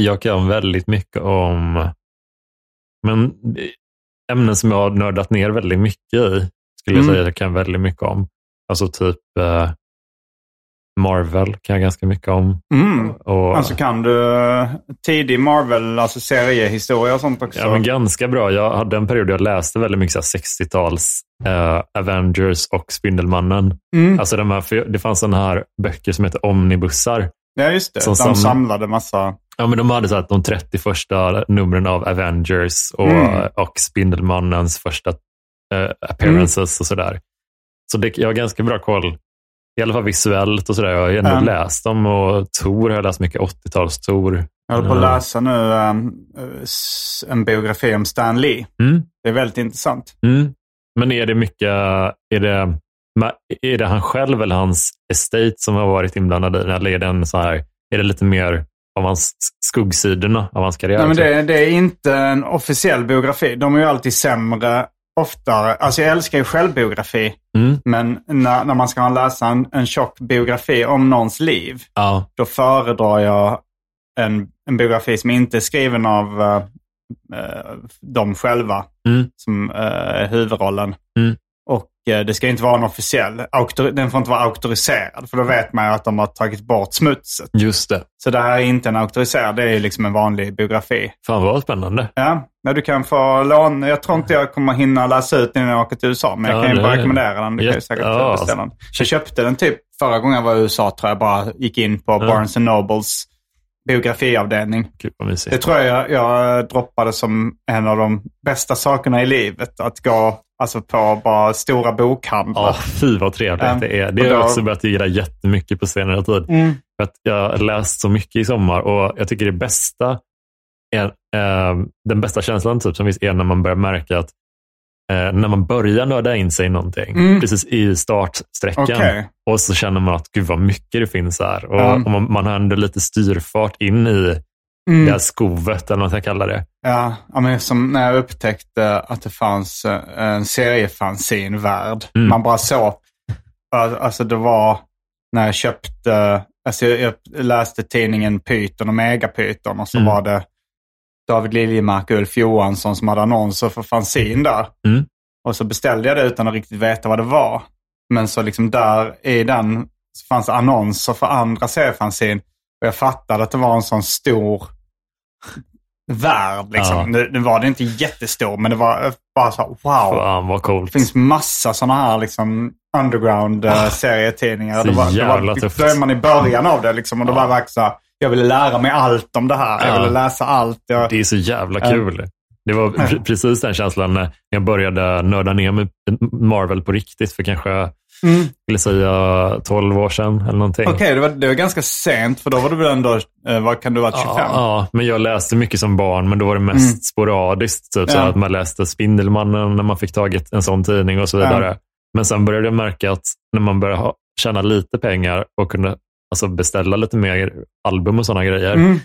S3: Jag kan väldigt mycket om men ämnen som jag har nördat ner väldigt mycket i, skulle jag
S2: Mm.
S3: säga jag kan väldigt mycket om. Alltså typ eh, Marvel kan jag ganska mycket om.
S2: Mm.
S3: Och,
S2: Alltså kan du eh, tidig Marvel, alltså seriehistoria och sånt också?
S3: ja, men ganska bra. Jag hade en period jag läste väldigt mycket så här 60-tals eh, Avengers och Spindelmannen.
S2: Mm.
S3: Alltså de här, det fanns sådana här böcker som heter omnibussar.
S2: Ja, just det.
S3: Som
S2: De
S3: sam-
S2: samlade massa...
S3: Ja, men de hade så att de 30 första numren av Avengers och,
S2: Mm.
S3: och Spindelmannens första eh, appearances och sådär. Så det, jag har ganska bra koll, i alla fall visuellt och sådär. Jag har ändå
S2: Ja.
S3: läst dem och Tor har jag läst mycket, 80-tals-Tor.
S2: Jag håller på att
S3: Ja.
S2: läsa nu um, s- en biografi om Stan Lee.
S3: Mm.
S2: Det är väldigt intressant.
S3: Mm. Men är det mycket, är det men är det han själv eller hans estate som har varit inblandad i det? Eller är, den så här, är det lite mer av hans skuggsidorna av hans karriär?
S2: Nej, men det, det är inte en officiell biografi. De är ju alltid sämre oftare. Alltså jag älskar ju självbiografi.
S3: Mm.
S2: Men när, när man ska läsa en, en tjock biografi om någons liv,
S3: Ja,
S2: då föredrar jag en, en biografi som inte är skriven av uh, dem själva,
S3: Mm.
S2: som uh, är huvudrollen.
S3: Mm.
S2: Uh, det ska inte vara en officiell. Den får inte vara auktoriserad, för då vet man ju att de har tagit bort smutset.
S3: just det.
S2: Så det här är inte en auktoriserad, det är liksom en vanlig biografi.
S3: Fan vad spännande.
S2: Ja, men du kan få låna. Jag tror inte jag kommer hinna läsa ut den när jag åker till USA, men jag
S3: Ja,
S2: kan ju bara rekommendera den. Du kan ju säkert
S3: ja,
S2: beställa den. Jag köpte den typ förra gången jag var i USA, tror jag bara gick in på Barnes Nobles biografiavdelning. Det tror jag, jag droppade som en av de bästa sakerna i livet. Att gå alltså, på bara stora bokhandlar.
S3: Ja, fy vad trevligt
S2: Ja.
S3: det är. Det har jag också börjat gilla jättemycket på senare tid.
S2: Mm.
S3: För att jag har läst så mycket i sommar och jag tycker det bästa är, eh, den bästa känslan typ, som finns är när man börjar märka att när man börjar nörda in sig i någonting,
S2: Mm.
S3: precis i startsträckan,
S2: Okej.
S3: och så känner man att gud vad mycket det finns här. Och,
S2: Ja.
S3: och man, man har ändå lite styrfart in i
S2: Mm.
S3: det här skovet, eller vad man ska kalla det.
S2: Ja, ja, men som när jag upptäckte att det fanns eh, en seriefanzine-värld.
S3: Mm.
S2: Man bara såg, alltså det var när jag köpte, alltså jag, jag läste tidningen Python och Megapython och så
S3: Mm.
S2: var det David Liljemark och Ulf Johansson som hade annonser för fanzine där.
S3: Mm.
S2: Och så beställde jag det utan att riktigt veta vad det var. Men så liksom där i den så fanns det annonser för andra seriefanzine. Och jag fattade att det var en sån stor värld. Liksom.
S3: Ja.
S2: Nu, nu var det inte jättestor, men det var eh, bara så här, wow.
S3: Fan vad coolt.
S2: Det finns massa sådana här liksom, underground uh, serietidningar.
S3: Så
S2: Det var, det
S3: jävla
S2: var,
S3: tufft.
S2: då är man i början av det liksom, och då var det verkligen så här, jag ville lära mig allt om det här. Jag
S3: Ja.
S2: ville läsa allt. Jag,
S3: Det är så jävla
S2: Ja.
S3: kul. Det var pre- precis den känslan när jag började nörda ner med Marvel på riktigt för kanske,
S2: Mm.
S3: skulle säga 12 år sedan eller någonting.
S2: Okej, det, var, det var ganska sent, för då var du väl ändå, eh, vad kan du ha varit, 25?
S3: Ja, ja, men jag läste mycket som barn, men då var det mest
S2: Mm.
S3: sporadiskt. Typ, så
S2: Ja.
S3: att man läste Spindelmannen när man fick tagit en sån tidning och så vidare. Men sen började jag märka att när man började ha, tjäna lite pengar och kunde alltså, beställa lite mer album och sådana grejer,
S2: Mm.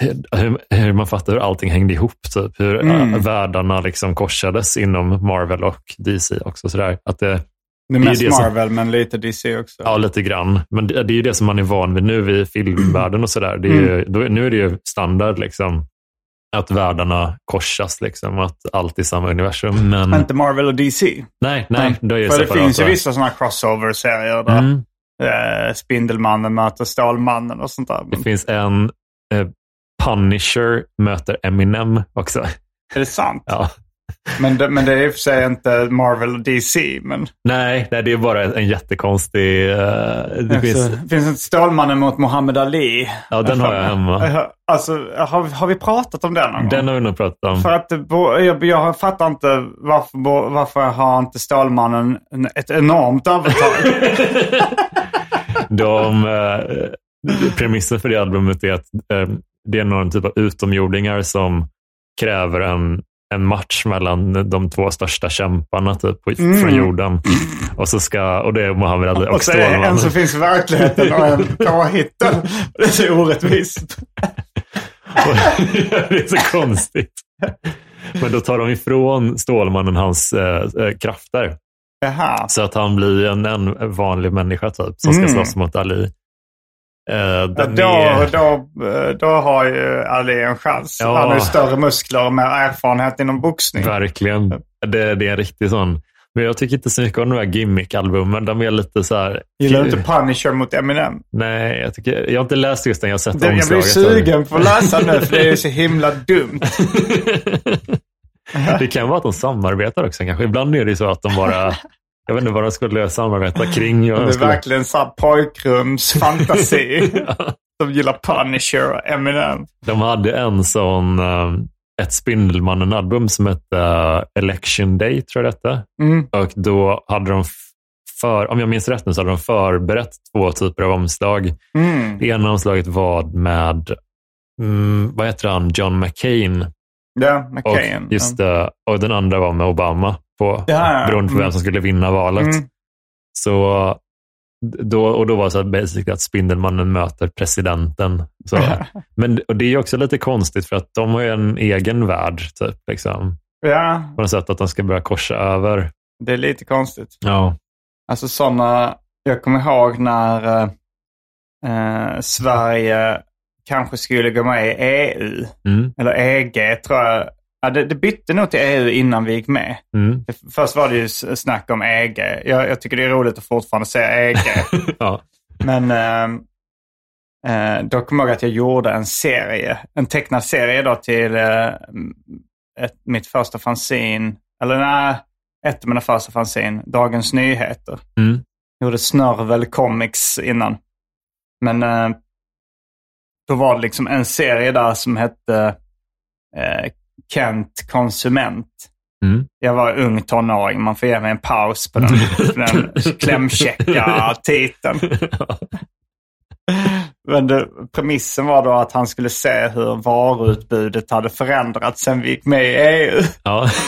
S3: hur, hur man fattar hur allting hängde ihop. Typ. Hur
S2: Mm.
S3: äh, världarna liksom korsades inom Marvel och DC också. Sådär. Att det,
S2: Det är
S3: Det är
S2: mest
S3: det som-
S2: Marvel, men lite DC också.
S3: ja, lite grann. Men det, det är ju det som man är van vid nu i filmvärlden och sådär. Det är
S2: Mm.
S3: ju, då, nu är det ju standard liksom, att världarna korsas, liksom, att allt är samma universum. Men
S2: Inte Marvel och DC.
S3: nej, nej, är det
S2: För det
S3: separata.
S2: finns ju vissa sådana crossover-serier där
S3: Mm.
S2: Eh, Spindelmannen möter Stålmannen och sånt där.
S3: Det finns en eh, Punisher möter Eminem också.
S2: Är det sant?
S3: Ja.
S2: Men, det, men det är i och för sig inte Marvel och DC. Men
S3: Nej, nej, det är bara en jättekonstig... eh, det finns,
S2: alltså, finns inte Stålmannen mot Muhammad Ali.
S3: ja, den har jag hemma.
S2: Alltså, har, har vi pratat om det någon gång?
S3: Den har vi nog pratat om.
S2: För att jag, jag fattar inte varför, varför har inte Stålmannen en- ett enormt övertag?
S3: De, eh, premissen för det albumet är att eh, det är någon typ av utomjordingar som kräver en, en match mellan de två största kämparna typ, på,
S2: Mm.
S3: från jorden. Och, så ska, och det är Muhammad Ali och,
S2: och det en som finns i verkligheten och en påhittad. Det är så orättvist.
S3: det är så konstigt. Men då tar de ifrån Stålmannen hans eh, eh, krafter.
S2: Jaha.
S3: Så att han blir en, en vanlig människa typ, som ska
S2: Mm.
S3: slåss mot Ali. Eh,
S2: Ja, då,
S3: är,
S2: då, då har ju Ali en chans.
S3: Ja.
S2: Han har ju större muskler och mer erfarenhet inom boxning.
S3: verkligen. Det, det är en riktig sån. Men jag tycker inte så mycket om de här gimmick-albumen. De är lite så här...
S2: Gillar du inte Punisher mot Eminem?
S3: Nej, jag, tycker, jag har inte läst just den. Jag har sett
S2: Det, jag blir
S3: omslaget.
S2: sugen på att läsa nu för det är så himla dumt.
S3: det kan vara att de samarbetar också kanske. Ibland är det så att de bara... Jag vet inte vad de skulle samarbeta kring.
S2: Det är
S3: skulle-
S2: verkligen så pojkrumsfantasi. De gillar Punisher och Eminem.
S3: De hade en sån, eh, ett Spindelmannen-album som hette eh, Election Day, tror jag det hette.
S2: Mm.
S3: Och då hade de, för, om jag minns rätt nu, så hade de förberett två typer av omslag.
S2: Mm.
S3: Det ena omslaget var med, mm, vad heter han, John McCain.
S2: Ja,
S3: Och,
S2: McCain.
S3: just det, och den andra var med Obama, på,
S2: Ja, ja.
S3: beroende på vem
S2: Mm.
S3: som skulle vinna valet.
S2: Mm.
S3: Så då, och då var det så här basic att Spindelmannen möter presidenten. Så. Men och det är också lite konstigt för att de har ju en egen värld. Typ, liksom.
S2: Ja,
S3: På något sätt att de ska börja korsa över.
S2: det är lite konstigt.
S3: Ja.
S2: Alltså sådana, jag kommer ihåg när eh, eh, Sverige kanske skulle gå med i EU,
S3: Mm,
S2: eller EG tror jag. Ja, det, det bytte nog till EU innan vi gick med.
S3: mm,
S2: Först var det ju snack om EG. Jag, jag tycker det är roligt att fortfarande säga EG.
S3: ja.
S2: Men eh, eh, då kommer jag ihåg att jag gjorde en serie, en tecknad serie då till eh, ett, mitt första fanzine, eller nej, ett av mina första fanzine, Dagens Nyheter.
S3: Mm.
S2: Gjorde Snörvel Comics innan. Men eh, då var det liksom en serie där som hette eh, Kent Konsument.
S3: Mm.
S2: Jag var ung tonåring, man får ge mig en paus på den, den klämkäcka titeln. Men det, premissen var då att han skulle se hur varuutbudet hade förändrats sen vi gick med i EU.
S3: Ja.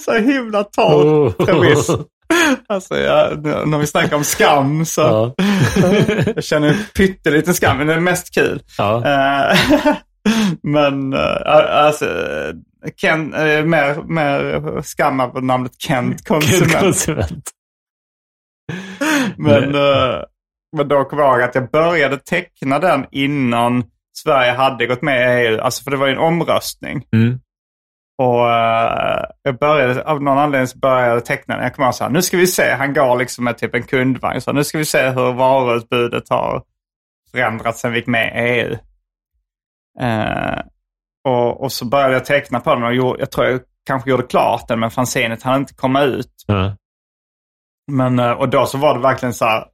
S2: Så himla torr premiss. Alltså, jag, när vi snackar om skam så
S3: Ja.
S2: jag känner pytteliten skam, men det är mest kul.
S3: Ja.
S2: Eh, men eh, alltså, Ken, eh, mer, mer skam över namnet Kent Konsument.
S3: Konsument.
S2: Men, men då kommer jag ihåg att jag började teckna den innan Sverige hade gått med i EU. Alltså för det var ju en omröstning.
S3: Mm.
S2: Och eh, jag började, av någon anledning så började jag teckna den. Jag kommer ihåg så här, nu ska vi se, han går liksom med typ en kundvagn. Så här, nu ska vi se hur varuutbudet har förändrats sen vi gick med i EU. Eh, och, och så började jag teckna på den och gjorde, jag tror jag kanske gjorde klart den men fanzinet hann inte komma ut.
S3: Ja.
S2: Men, eh, och då så var det verkligen så här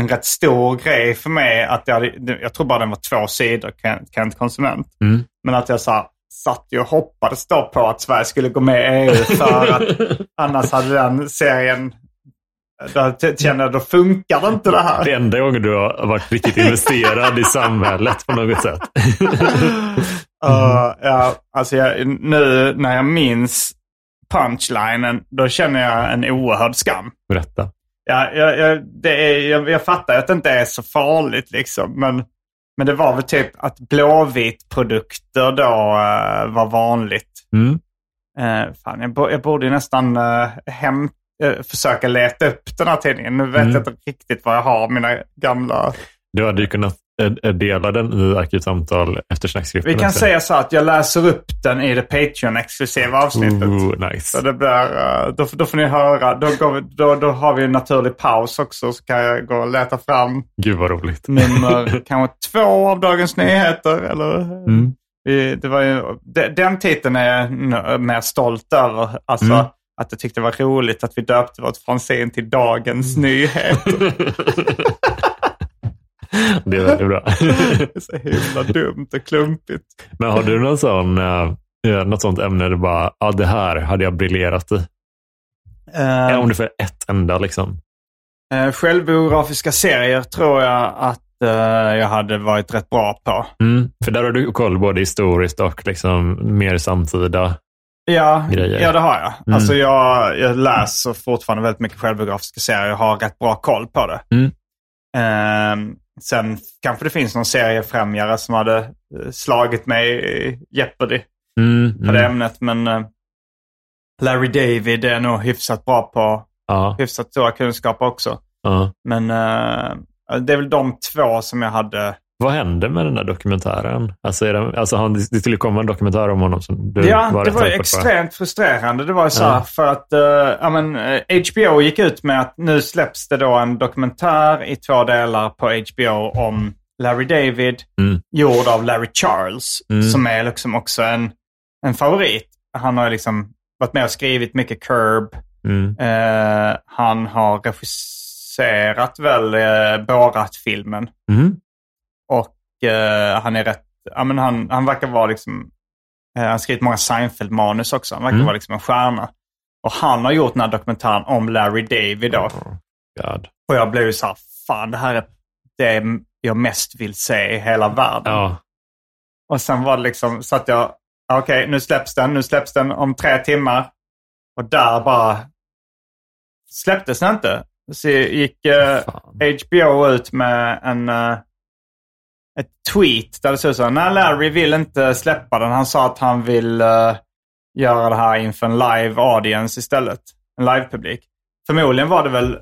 S2: en rätt stor grej för mig att jag hade, jag tror bara den var två sidor, Kent, Konsument.
S3: Mm.
S2: Men att jag här, satt ju och hoppades då på att Sverige skulle gå med i EU för att annars hade den serien, då kände jag då funkar det inte det här.
S3: Det enda gången du har varit riktigt investerad i samhället på något sätt.
S2: Uh, ja, alltså jag, nu när jag minns punchlinen, då känner jag en oerhörd skam.
S3: Berätta.
S2: Ja, jag, jag, det är, jag, jag fattar att det inte är så farligt liksom. Men, men det var väl typ att blåvitprodukter då eh, var vanligt.
S3: Mm.
S2: Uh, fan, jag, jag borde nästan uh, hem, försöka leta upp den här tidningen. Nu vet
S3: Mm.
S2: jag inte riktigt vad jag har, mina gamla...
S3: Du hade ju kunnat dela den i Arkivsamtal eftersnacksgruppen.
S2: Vi kan
S3: också.
S2: säga så att jag läser upp den i det Patreon-exklusiva avsnittet.
S3: Ooh, nice.
S2: Så det blir, eh, då, då får ni höra. Då, vi, då, då har vi en naturlig paus också. Så kan jag gå och leta fram
S3: Gud vad roligt.
S2: nummer kanske två av Dagens Nyheter. Eller,
S3: Mm.
S2: vi, det var ju, de, den titeln är jag mer stolt över. Alltså
S3: Mm.
S2: att jag tyckte det var roligt att vi döpte vårt fanzine till Dagens Nyheter.
S3: Det är väldigt bra.
S2: det är så himla dumt och klumpigt.
S3: Men har du någon sån, eh, något sånt ämne du bara, ja det här hade jag briljerat i?
S2: Eh,
S3: Om du får ett enda liksom.
S2: eh, självbiografiska serier tror jag att eh, jag hade varit rätt bra på.
S3: Mm. För där har du koll både historiskt och liksom mer samtida.
S2: Ja,
S3: grejer.
S2: ja det har jag.
S3: Mm.
S2: Alltså jag, jag läser fortfarande väldigt mycket självbiografiska serier. Jag har rätt bra koll på det.
S3: Mm.
S2: Ehm, sen kanske det finns någon seriefrämjare som hade eh, slagit mig i Jeopardy
S3: Mm.
S2: på det ämnet. Men eh, Larry David är nog hyfsat bra på
S3: Ja,
S2: hyfsat stora kunskaper också.
S3: ja.
S2: Men eh, det är väl de två som jag hade.
S3: Vad hände med den där dokumentären? Alltså, är det, alltså han, det skulle komma en dokumentär om honom som du
S2: ja,
S3: var
S2: det var extremt frustrerande. Det var så här
S3: Ja.
S2: för att eh, ja, men, eh, HBO gick ut med att nu släpps det då en dokumentär i två delar på HBO om Larry David,
S3: Mm.
S2: gjord av Larry Charles,
S3: Mm.
S2: som är liksom också en, en favorit. Han har liksom varit med och skrivit mycket Curb.
S3: Mm.
S2: Eh, han har regisserat väl uh, Borat-filmen.
S3: Mm.
S2: Och eh, han är rätt, ja men han, han verkar vara liksom, eh, han har skrivit många Seinfeld-manus också. Han verkar
S3: Mm.
S2: vara liksom en stjärna. Och han har gjort den här dokumentären om Larry David då.
S3: God.
S2: Och jag blev ju så här, fan det här är det jag mest vill se i hela världen.
S3: Ja.
S2: Och sen var det liksom så att jag, okej nu släpps den, nu släpps den om tre timmar. Och där bara släpptes det inte. Så gick eh, HBO ut med en, eh, ett tweet där det stod så här, Nej, Larry vill inte släppa den. Han sa att han vill eh, göra det här inför en live audience istället. En livepublik. Förmodligen var det väl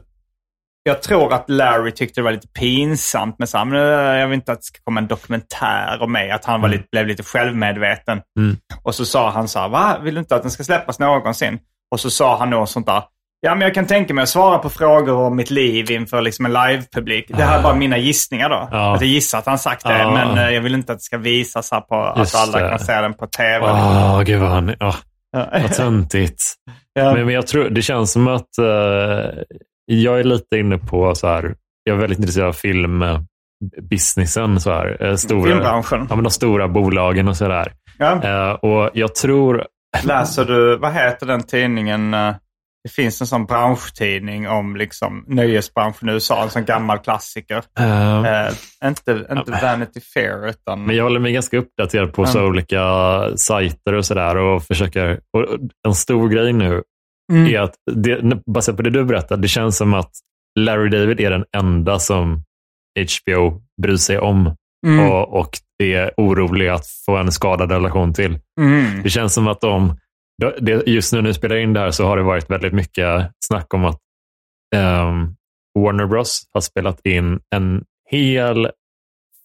S2: jag tror att Larry tyckte det var lite pinsamt med så här, men eh, jag vill inte att det ska komma en dokumentär om mig. Att han var lite, blev lite självmedveten.
S3: Mm.
S2: Och så sa han så här, va? Vill du inte att den ska släppas någonsin? Och så sa han något sånt där. Ja, men jag kan tänka mig att svara på frågor om mitt liv inför liksom en livepublik. Det här är bara mina gissningar då.
S3: Ja.
S2: Att jag gissar att han sagt det,
S3: Ja.
S2: men eh, jag vill inte att det ska visas här på
S3: Just
S2: att alla
S3: det.
S2: kan se den på tv.
S3: Åh, gud vad han...
S2: Ja.
S3: vad töntigt.
S2: Ja.
S3: Men, men jag tror, det känns som att eh, jag är lite inne på så här, jag är väldigt intresserad av filmbusinessen. Så här, eh, stora,
S2: Filmbranschen.
S3: Ja, men de stora bolagen och sådär.
S2: Ja.
S3: Eh, och jag tror,
S2: Läser du, vad heter den tidningen? Det finns en sån branschtidning om liksom nöjesbranschen i USA, en sån gammal klassiker.
S3: eh,
S2: Eh, inte inte Vanity Fair, utan...
S3: men jag håller mig ganska uppdaterad på så olika sajter och sådär och försöker, och en stor grej nu
S2: Mm.
S3: är att, det, baserat på det du berättade, det känns som att Larry David är den enda som HBO bryr sig om
S2: Mm.
S3: och, och är orolig att få en skadad relation till.
S2: Mm.
S3: Det känns som att de, just nu när vi spelar in det här så har det varit väldigt mycket snack om att ehm, Warner Bros har spelat in en hel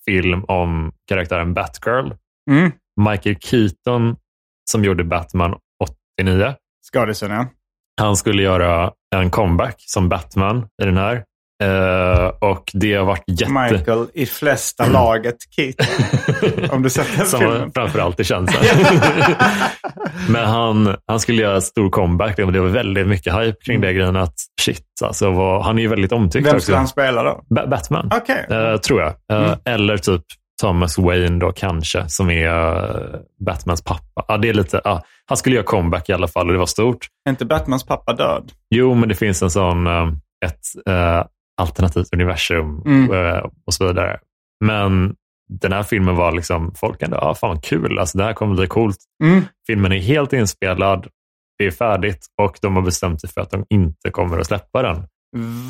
S3: film om karaktären Batgirl.
S2: Mm.
S3: Michael Keaton som gjorde Batman 89.
S2: Skådisen, ja.
S3: Han skulle göra en comeback som Batman i den här. Eh, och det har varit jätte...
S2: Michael i flesta laget Keith. Om du sett den
S3: Som
S2: filmen.
S3: framförallt i känslan. Men han, han skulle göra stor comeback det var väldigt mycket hype kring det grejen att shit, alltså, vad, han är ju väldigt omtyckt
S2: Vem skulle han spela då?
S3: Ba- Batman,
S2: Okej.
S3: eh, tror jag. Eh,
S2: Mm.
S3: Eller typ Thomas Wayne då kanske, som är Batmans pappa. Ja, det är lite, ja, han skulle göra comeback i alla fall och det var stort.
S2: Är inte Batmans pappa död?
S3: Jo, men det finns en sån, ett alternativt universum
S2: Mm.
S3: eh, och så vidare. Men den här filmen var liksom, folk ändå, ah, fan vad kul, alltså, det här kommer bli coolt.
S2: Mm.
S3: Filmen är helt inspelad, det är färdigt och de har bestämt sig för att de inte kommer att släppa den.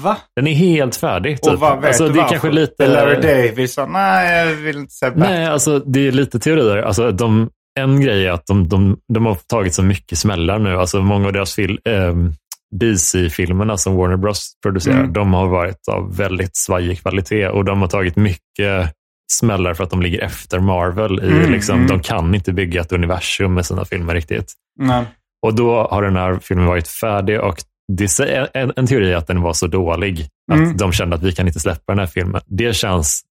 S2: Va?
S3: Den är helt färdig. Typ.
S2: Och vad vet
S3: alltså,
S2: du
S3: det är
S2: varför?
S3: kanske lite...
S2: Larry David sa, nej jag vill inte se Batman.
S3: Nej, alltså det är lite teorier. Alltså, de, en grej är att de, de, de har tagit så mycket smällar nu. Alltså många av deras fil, ehm, DC-filmerna som Warner Bros producerar,
S2: Mm.
S3: de har varit av väldigt svajig kvalitet och de har tagit mycket smällar för att de ligger efter Marvel. I,
S2: Mm,
S3: liksom,
S2: mm.
S3: De kan inte bygga ett universum med sina filmer riktigt.
S2: Nej.
S3: Och då har den här filmen varit färdig och det är en, en teori är att den var så dålig att
S2: Mm.
S3: de kände att vi kan inte släppa den här filmen. Det känns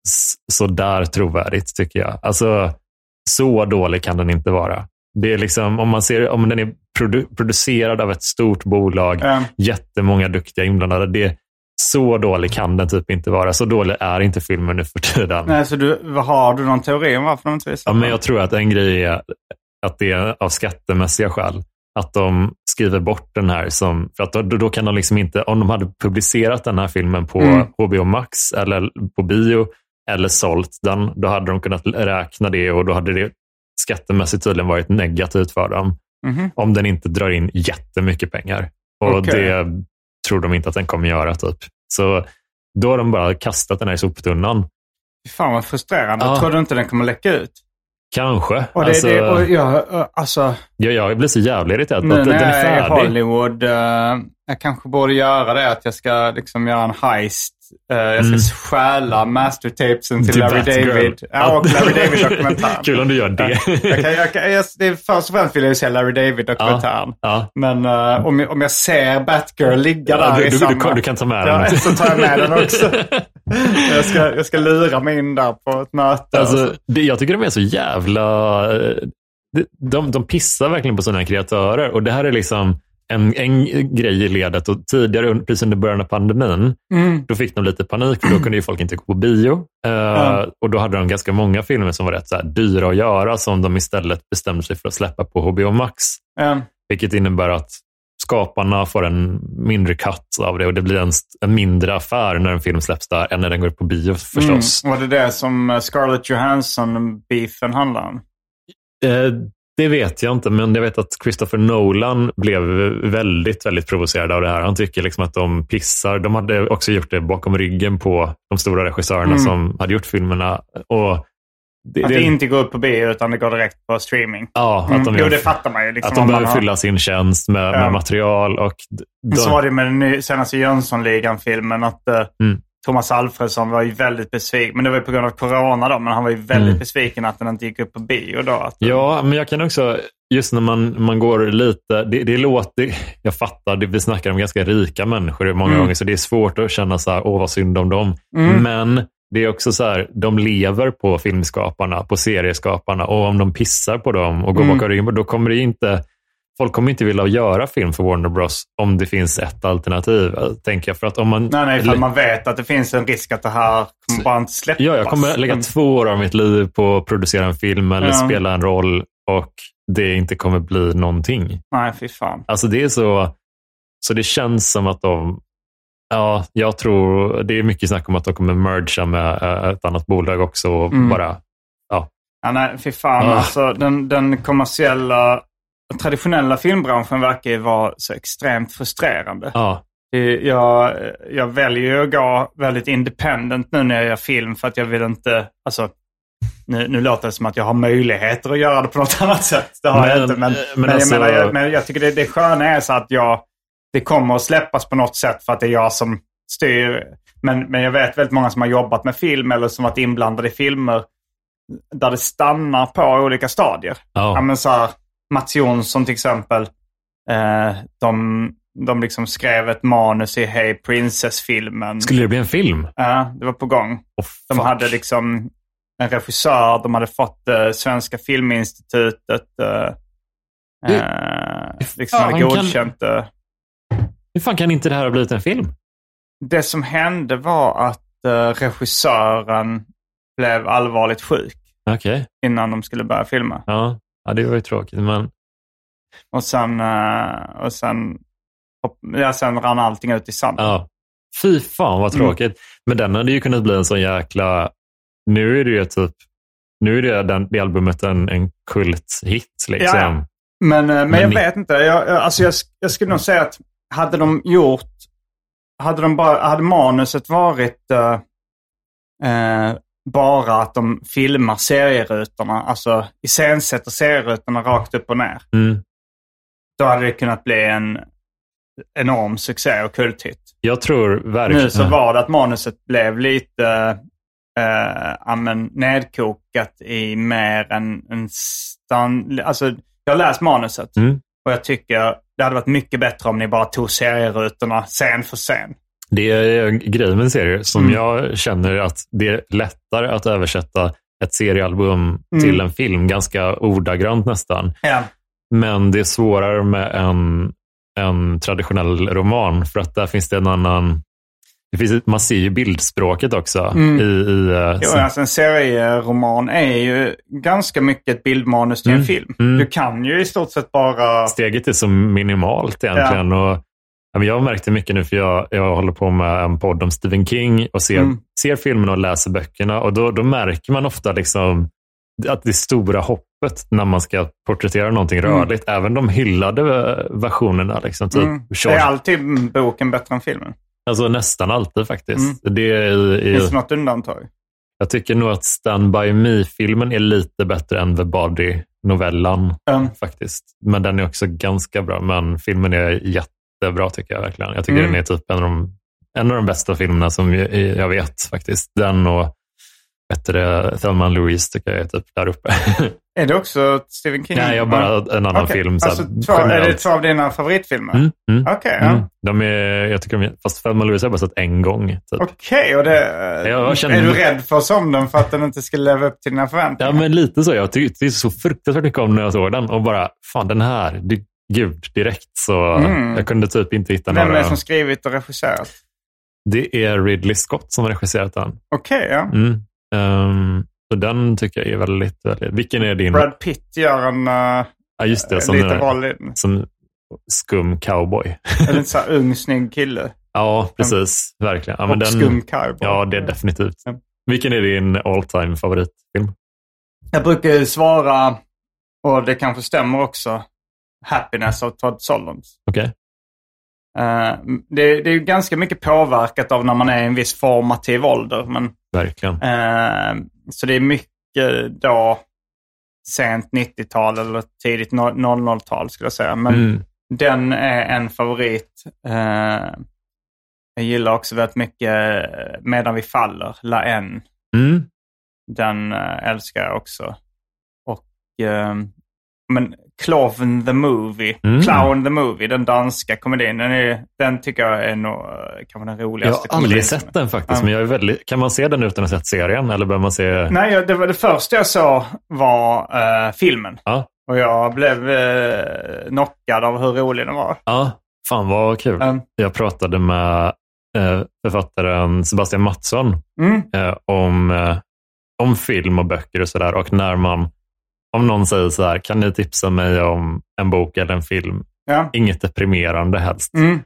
S3: sådär trovärdigt tycker jag. Alltså, så dålig kan den inte vara. Det är liksom, om man ser, om den är produ producerad av ett stort bolag,
S2: Ja.
S3: jättemånga duktiga inblandade, det, så dålig kan den typ inte vara. Så dålig är inte filmen nu för tiden.
S2: Nej, så du, har du någon teori om varför de inte visar
S3: Ja, men jag tror att en grej är att det är av skattemässiga skäl. Att de skriver bort den här. Som, för att då, då kan de liksom inte, om de hade publicerat den här filmen på
S2: Mm.
S3: HBO Max eller på bio eller sålt den, då hade de kunnat räkna det och då hade det skattemässigt tydligen varit negativt för dem.
S2: Mhm.
S3: Om den inte drar in jättemycket pengar. Och
S2: Okej.
S3: det tror de inte att den kommer göra. typ. Så då har de bara kastat den här i soptunnan.
S2: Fan vad frustrerande.
S3: Ja.
S2: Tror du inte den kommer läcka ut?
S3: Kanske.
S2: Och det,
S3: Alltså-
S2: det, och jag, alltså,
S3: Ja, jag blir så jävla irriterad på
S2: nu
S3: att
S2: när
S3: den är
S2: jag är i. Hollywood, eh, jag kanske borde göra det att jag ska liksom göra en heist. Eh, jag ska
S3: Mm.
S2: stjäla mastertapesen till Larry. David. Ja, och Larry David-dokumentären.
S3: Kul om du gör det.
S2: jag kan, jag kan, jag, det är först och främst vill jag ju se Larry David-dokumentären.
S3: Ja.
S2: Men eh, om, jag, om jag ser Batgirl ligga
S3: Ja,
S2: där
S3: du,
S2: i
S3: du,
S2: samma...
S3: du, kan- du kan ta med
S2: Ja,
S3: den.
S2: så tar jag med den också. jag, ska, jag ska lura mig in där på ett möte.
S3: Alltså, det, jag tycker de är så jävla... eh, de- De, de pissar verkligen på sina kreatörer. Och det här är liksom en, en grej i ledet. Och tidigare, precis under början av pandemin,
S2: Mm.
S3: då fick de lite panik för då kunde ju folk inte gå på bio.
S2: Ja.
S3: Och då hade de ganska många filmer som var rätt så här, dyra att göra som de istället bestämde sig för att släppa på HBO Max.
S2: Ja.
S3: Vilket innebär att skaparna får en mindre cut av det och det blir en, en mindre affär när en film släpps där än när den går på bio förstås.
S2: Mm. Var det det som eh, Scarlett Johansson-beefen handlar om?
S3: Eh, Det vet jag inte, men jag vet att Christopher Nolan blev väldigt, väldigt provocerad av det här. Han tycker liksom att de pissar. De hade också gjort det bakom ryggen på de stora regissörerna
S2: Mm.
S3: som hade gjort filmerna. Och det,
S2: Att det inte går upp på bio utan det går direkt på streaming.
S3: Ja,
S2: Mm.
S3: att de,
S2: Jo,
S3: gör-
S2: det fattar man ju. Liksom,
S3: att de behöver
S2: har-
S3: fylla sin tjänst med,
S2: Ja.
S3: med material. Och d-
S2: Men Så
S3: de,
S2: var det med den senaste Jönssonligan-filmen. Att eh,
S3: Mm.
S2: Thomas Alfredsson var ju väldigt besviken. Men det var ju på grund av corona då. Men han var ju väldigt
S3: Mm.
S2: besviken att den inte gick upp på bio då. Att,
S3: Ja, men jag kan också, just när man, man går lite, det, det låter, jag fattar, det, vi snackar om ganska rika människor många
S2: Mm.
S3: gånger, så det är svårt att känna så här, åh vad synd om dem.
S2: Mm.
S3: Men det är också så här, de lever på filmskaparna, på serieskaparna och om de pissar på dem och går
S2: Mm.
S3: bakom ryggen, då kommer det inte, folk kommer inte vilja göra film för Warner Bros om det finns ett alternativ, tänker jag. För att om man,
S2: Nej, nej, för man vet att det finns en risk att det här kommer bara inte släppas.
S3: Ja, jag kommer lägga
S2: Mm.
S3: två år av mitt liv på att producera en film eller
S2: Ja.
S3: spela en roll och det inte kommer bli någonting.
S2: Nej, fy fan.
S3: Alltså det är så, så det känns som att de, ja, jag tror, det är mycket snack om att de kommer mergea med eh, ett annat bolag också och
S2: Mm.
S3: bara,
S2: Ja, nej, fy fan.
S3: Ah.
S2: Alltså, den, den kommersiella, traditionella filmbranschen verkar ju vara så extremt frustrerande.
S3: ja,
S2: Jag, jag väljer ju att gå väldigt independent nu när jag gör film för att jag vill inte, alltså nu, nu låter det som att jag har möjligheter att göra det på något annat sätt. Det har jag
S3: Men-
S2: inte. Men,
S3: men
S2: men,
S3: alltså-
S2: jag, menar, jag, men jag tycker det, det sköna är så att jag, det kommer att släppas på något sätt för att det är jag som styr. Men, men jag vet väldigt många som har jobbat med film eller som varit inblandade i filmer där det stannar på olika stadier. Ja,
S3: ja,
S2: men så här, Mats Jonsson till exempel. Eh, de, de liksom skrev ett manus i Hey Princess-filmen.
S3: skulle det bli en film?
S2: Ja, det var på gång.
S3: Oh,
S2: De hade liksom en regissör, de hade fått eh, Svenska Filminstitutet. Eh,
S3: Det-
S2: eh, liksom
S3: fan
S2: hade godkänt det.
S3: Hur fan kan inte det här ha blivit en film?
S2: Det som hände var att regissören blev allvarligt sjuk
S3: Okej,
S2: innan de skulle börja filma.
S3: ja. Ja, det var ju tråkigt, men
S2: Och sen, eh, och sen, ja, sen rann allting ut i sanden.
S3: ja. Fy fan vad
S2: Mm.
S3: tråkigt. Men den hade ju kunnat bli en sån jäkla, nu är det ju typ, nu är det, den, det albumet en, en kulthit liksom.
S2: Ja. Men, eh, men,
S3: Men
S2: jag
S3: ni-
S2: vet inte. Jag, alltså jag, jag skulle nog säga att hade de gjort, hade, de bara, hade manuset varit eh, eh, bara att de filmar serierutorna, alltså iscensätter serierutorna rakt upp och ner.
S3: Mm.
S2: Då hade det kunnat bli en enorm succé och kulthit.
S3: Jag tror verkligen...
S2: Nu så var det att manuset blev lite eh, ja, men nedkokat i mer än en stand... Alltså, jag har läst manuset
S3: Mm.
S2: och jag tycker det hade varit mycket bättre om ni bara tog serierutorna scen för scen.
S3: Det är en grej med serier som
S2: Mm.
S3: jag känner att det är lättare att översätta ett seriealbum
S2: Mm.
S3: till en film, ganska ordagrant nästan.
S2: Ja.
S3: Men det är svårare med en, en traditionell roman för att där finns det en annan... Det finns, man ser ju bildspråket också.
S2: Mm.
S3: I, i, eh,
S2: Jo,
S3: så-
S2: alltså en serieroman är ju ganska mycket ett bildmanus till
S3: Mm.
S2: en film.
S3: Mm.
S2: Du kan ju i stort sett bara...
S3: steget är så minimalt egentligen. Och, ja, men jag har märkt det mycket nu för jag, jag håller på med en podd om Stephen King och ser,
S2: Mm.
S3: ser filmerna och läser böckerna. Och då, då märker man ofta liksom att det stora hoppet när man ska porträttera någonting
S2: Mm.
S3: rörligt. Även de hyllade eh, versionerna. Liksom, typ
S2: Mm. Är alltid boken bättre än filmen?
S3: Alltså nästan alltid faktiskt.
S2: Mm.
S3: Det är, i-
S2: Finns det något undantag?
S3: jag tycker nog att Stand By Me-filmen är lite bättre än The Body-novellan.
S2: Mm.
S3: faktiskt. Men den är också ganska bra. Men filmen är jättebra tycker jag verkligen. Jag tycker
S2: Mm.
S3: den är typ en av de, en av de bästa filmerna som jag, vet faktiskt. Den och du det, Thelma Louise tycker jag är typ där uppe.
S2: Är det också Stephen King?
S3: Nej, jag har bara en annan
S2: Okej.
S3: film. Så
S2: Alltså, två, är det två av dina favoritfilmer?
S3: Mm, mm,
S2: Okej, ja.
S3: mm. De är, jag tycker de är, fast Thelma Louise har jag bara sett en gång. Typ.
S2: Okej, och det,
S3: Jag känner-
S2: är du rädd för att se om den för att den inte ska leva upp till dina förväntningar?
S3: Ja, men lite så. Jag tyckte så fruktansvärt mycket om när jag såg den och bara, fan den här, det, gud, direkt så
S2: Mm.
S3: jag kunde typ inte hitta
S2: Vem är
S3: några.
S2: det som skrivit och regisserat?
S3: Det är Ridley Scott som har regisserat den.
S2: Okej, ja.
S3: Mm. Ehm, så den tycker jag är väldigt, väldigt... Vilken är din?
S2: Brad Pitt gör en uh,
S3: Ja, just det. Som,
S2: liten
S3: den-
S2: roll
S3: som skum cowboy.
S2: En lite så här ung, snygg kille.
S3: ja, precis. Verkligen. Ja, men
S2: och
S3: den,
S2: skum cowboy.
S3: ja, det är definitivt.
S2: Ja.
S3: Vilken är din all time favoritfilm?
S2: Jag brukar ju svara Och det kanske stämmer också. Happiness av Todd Solondz.
S3: Okej.
S2: Eh, det, det är ju ganska mycket påverkat av när man är i en viss formativ ålder. Men,
S3: Verkligen.
S2: eh, så det är mycket då sent 90-tal eller tidigt 00-tal skulle jag säga. Men
S3: Mm.
S2: den är en favorit. Eh, jag gillar också väldigt mycket Medan vi faller, La En.
S3: Mm.
S2: Den älskar jag också. Och men Clown the Movie,
S3: Mm.
S2: Clown the Movie, den danska komedin, den, är, den tycker jag är nog eh, kanske den
S3: Jag
S2: roligaste
S3: har aldrig sett den faktiskt,
S2: Ja.
S3: men jag är väldigt... kan man se den utan att ha sett serien? Eller behöver man se...
S2: Nej, jag- det, var det första jag såg var eh, filmen.
S3: Ja.
S2: Och jag blev eh, knockad av hur rolig den var.
S3: Ja, fan vad kul.
S2: Mm.
S3: Jag pratade med eh, författaren Sebastian Mattsson
S2: Mm.
S3: om, om film och böcker och sådär. Och när man, om någon säger så här, kan ni tipsa mig om en bok eller en film?
S2: Ja.
S3: Inget deprimerande helst.
S2: Mm.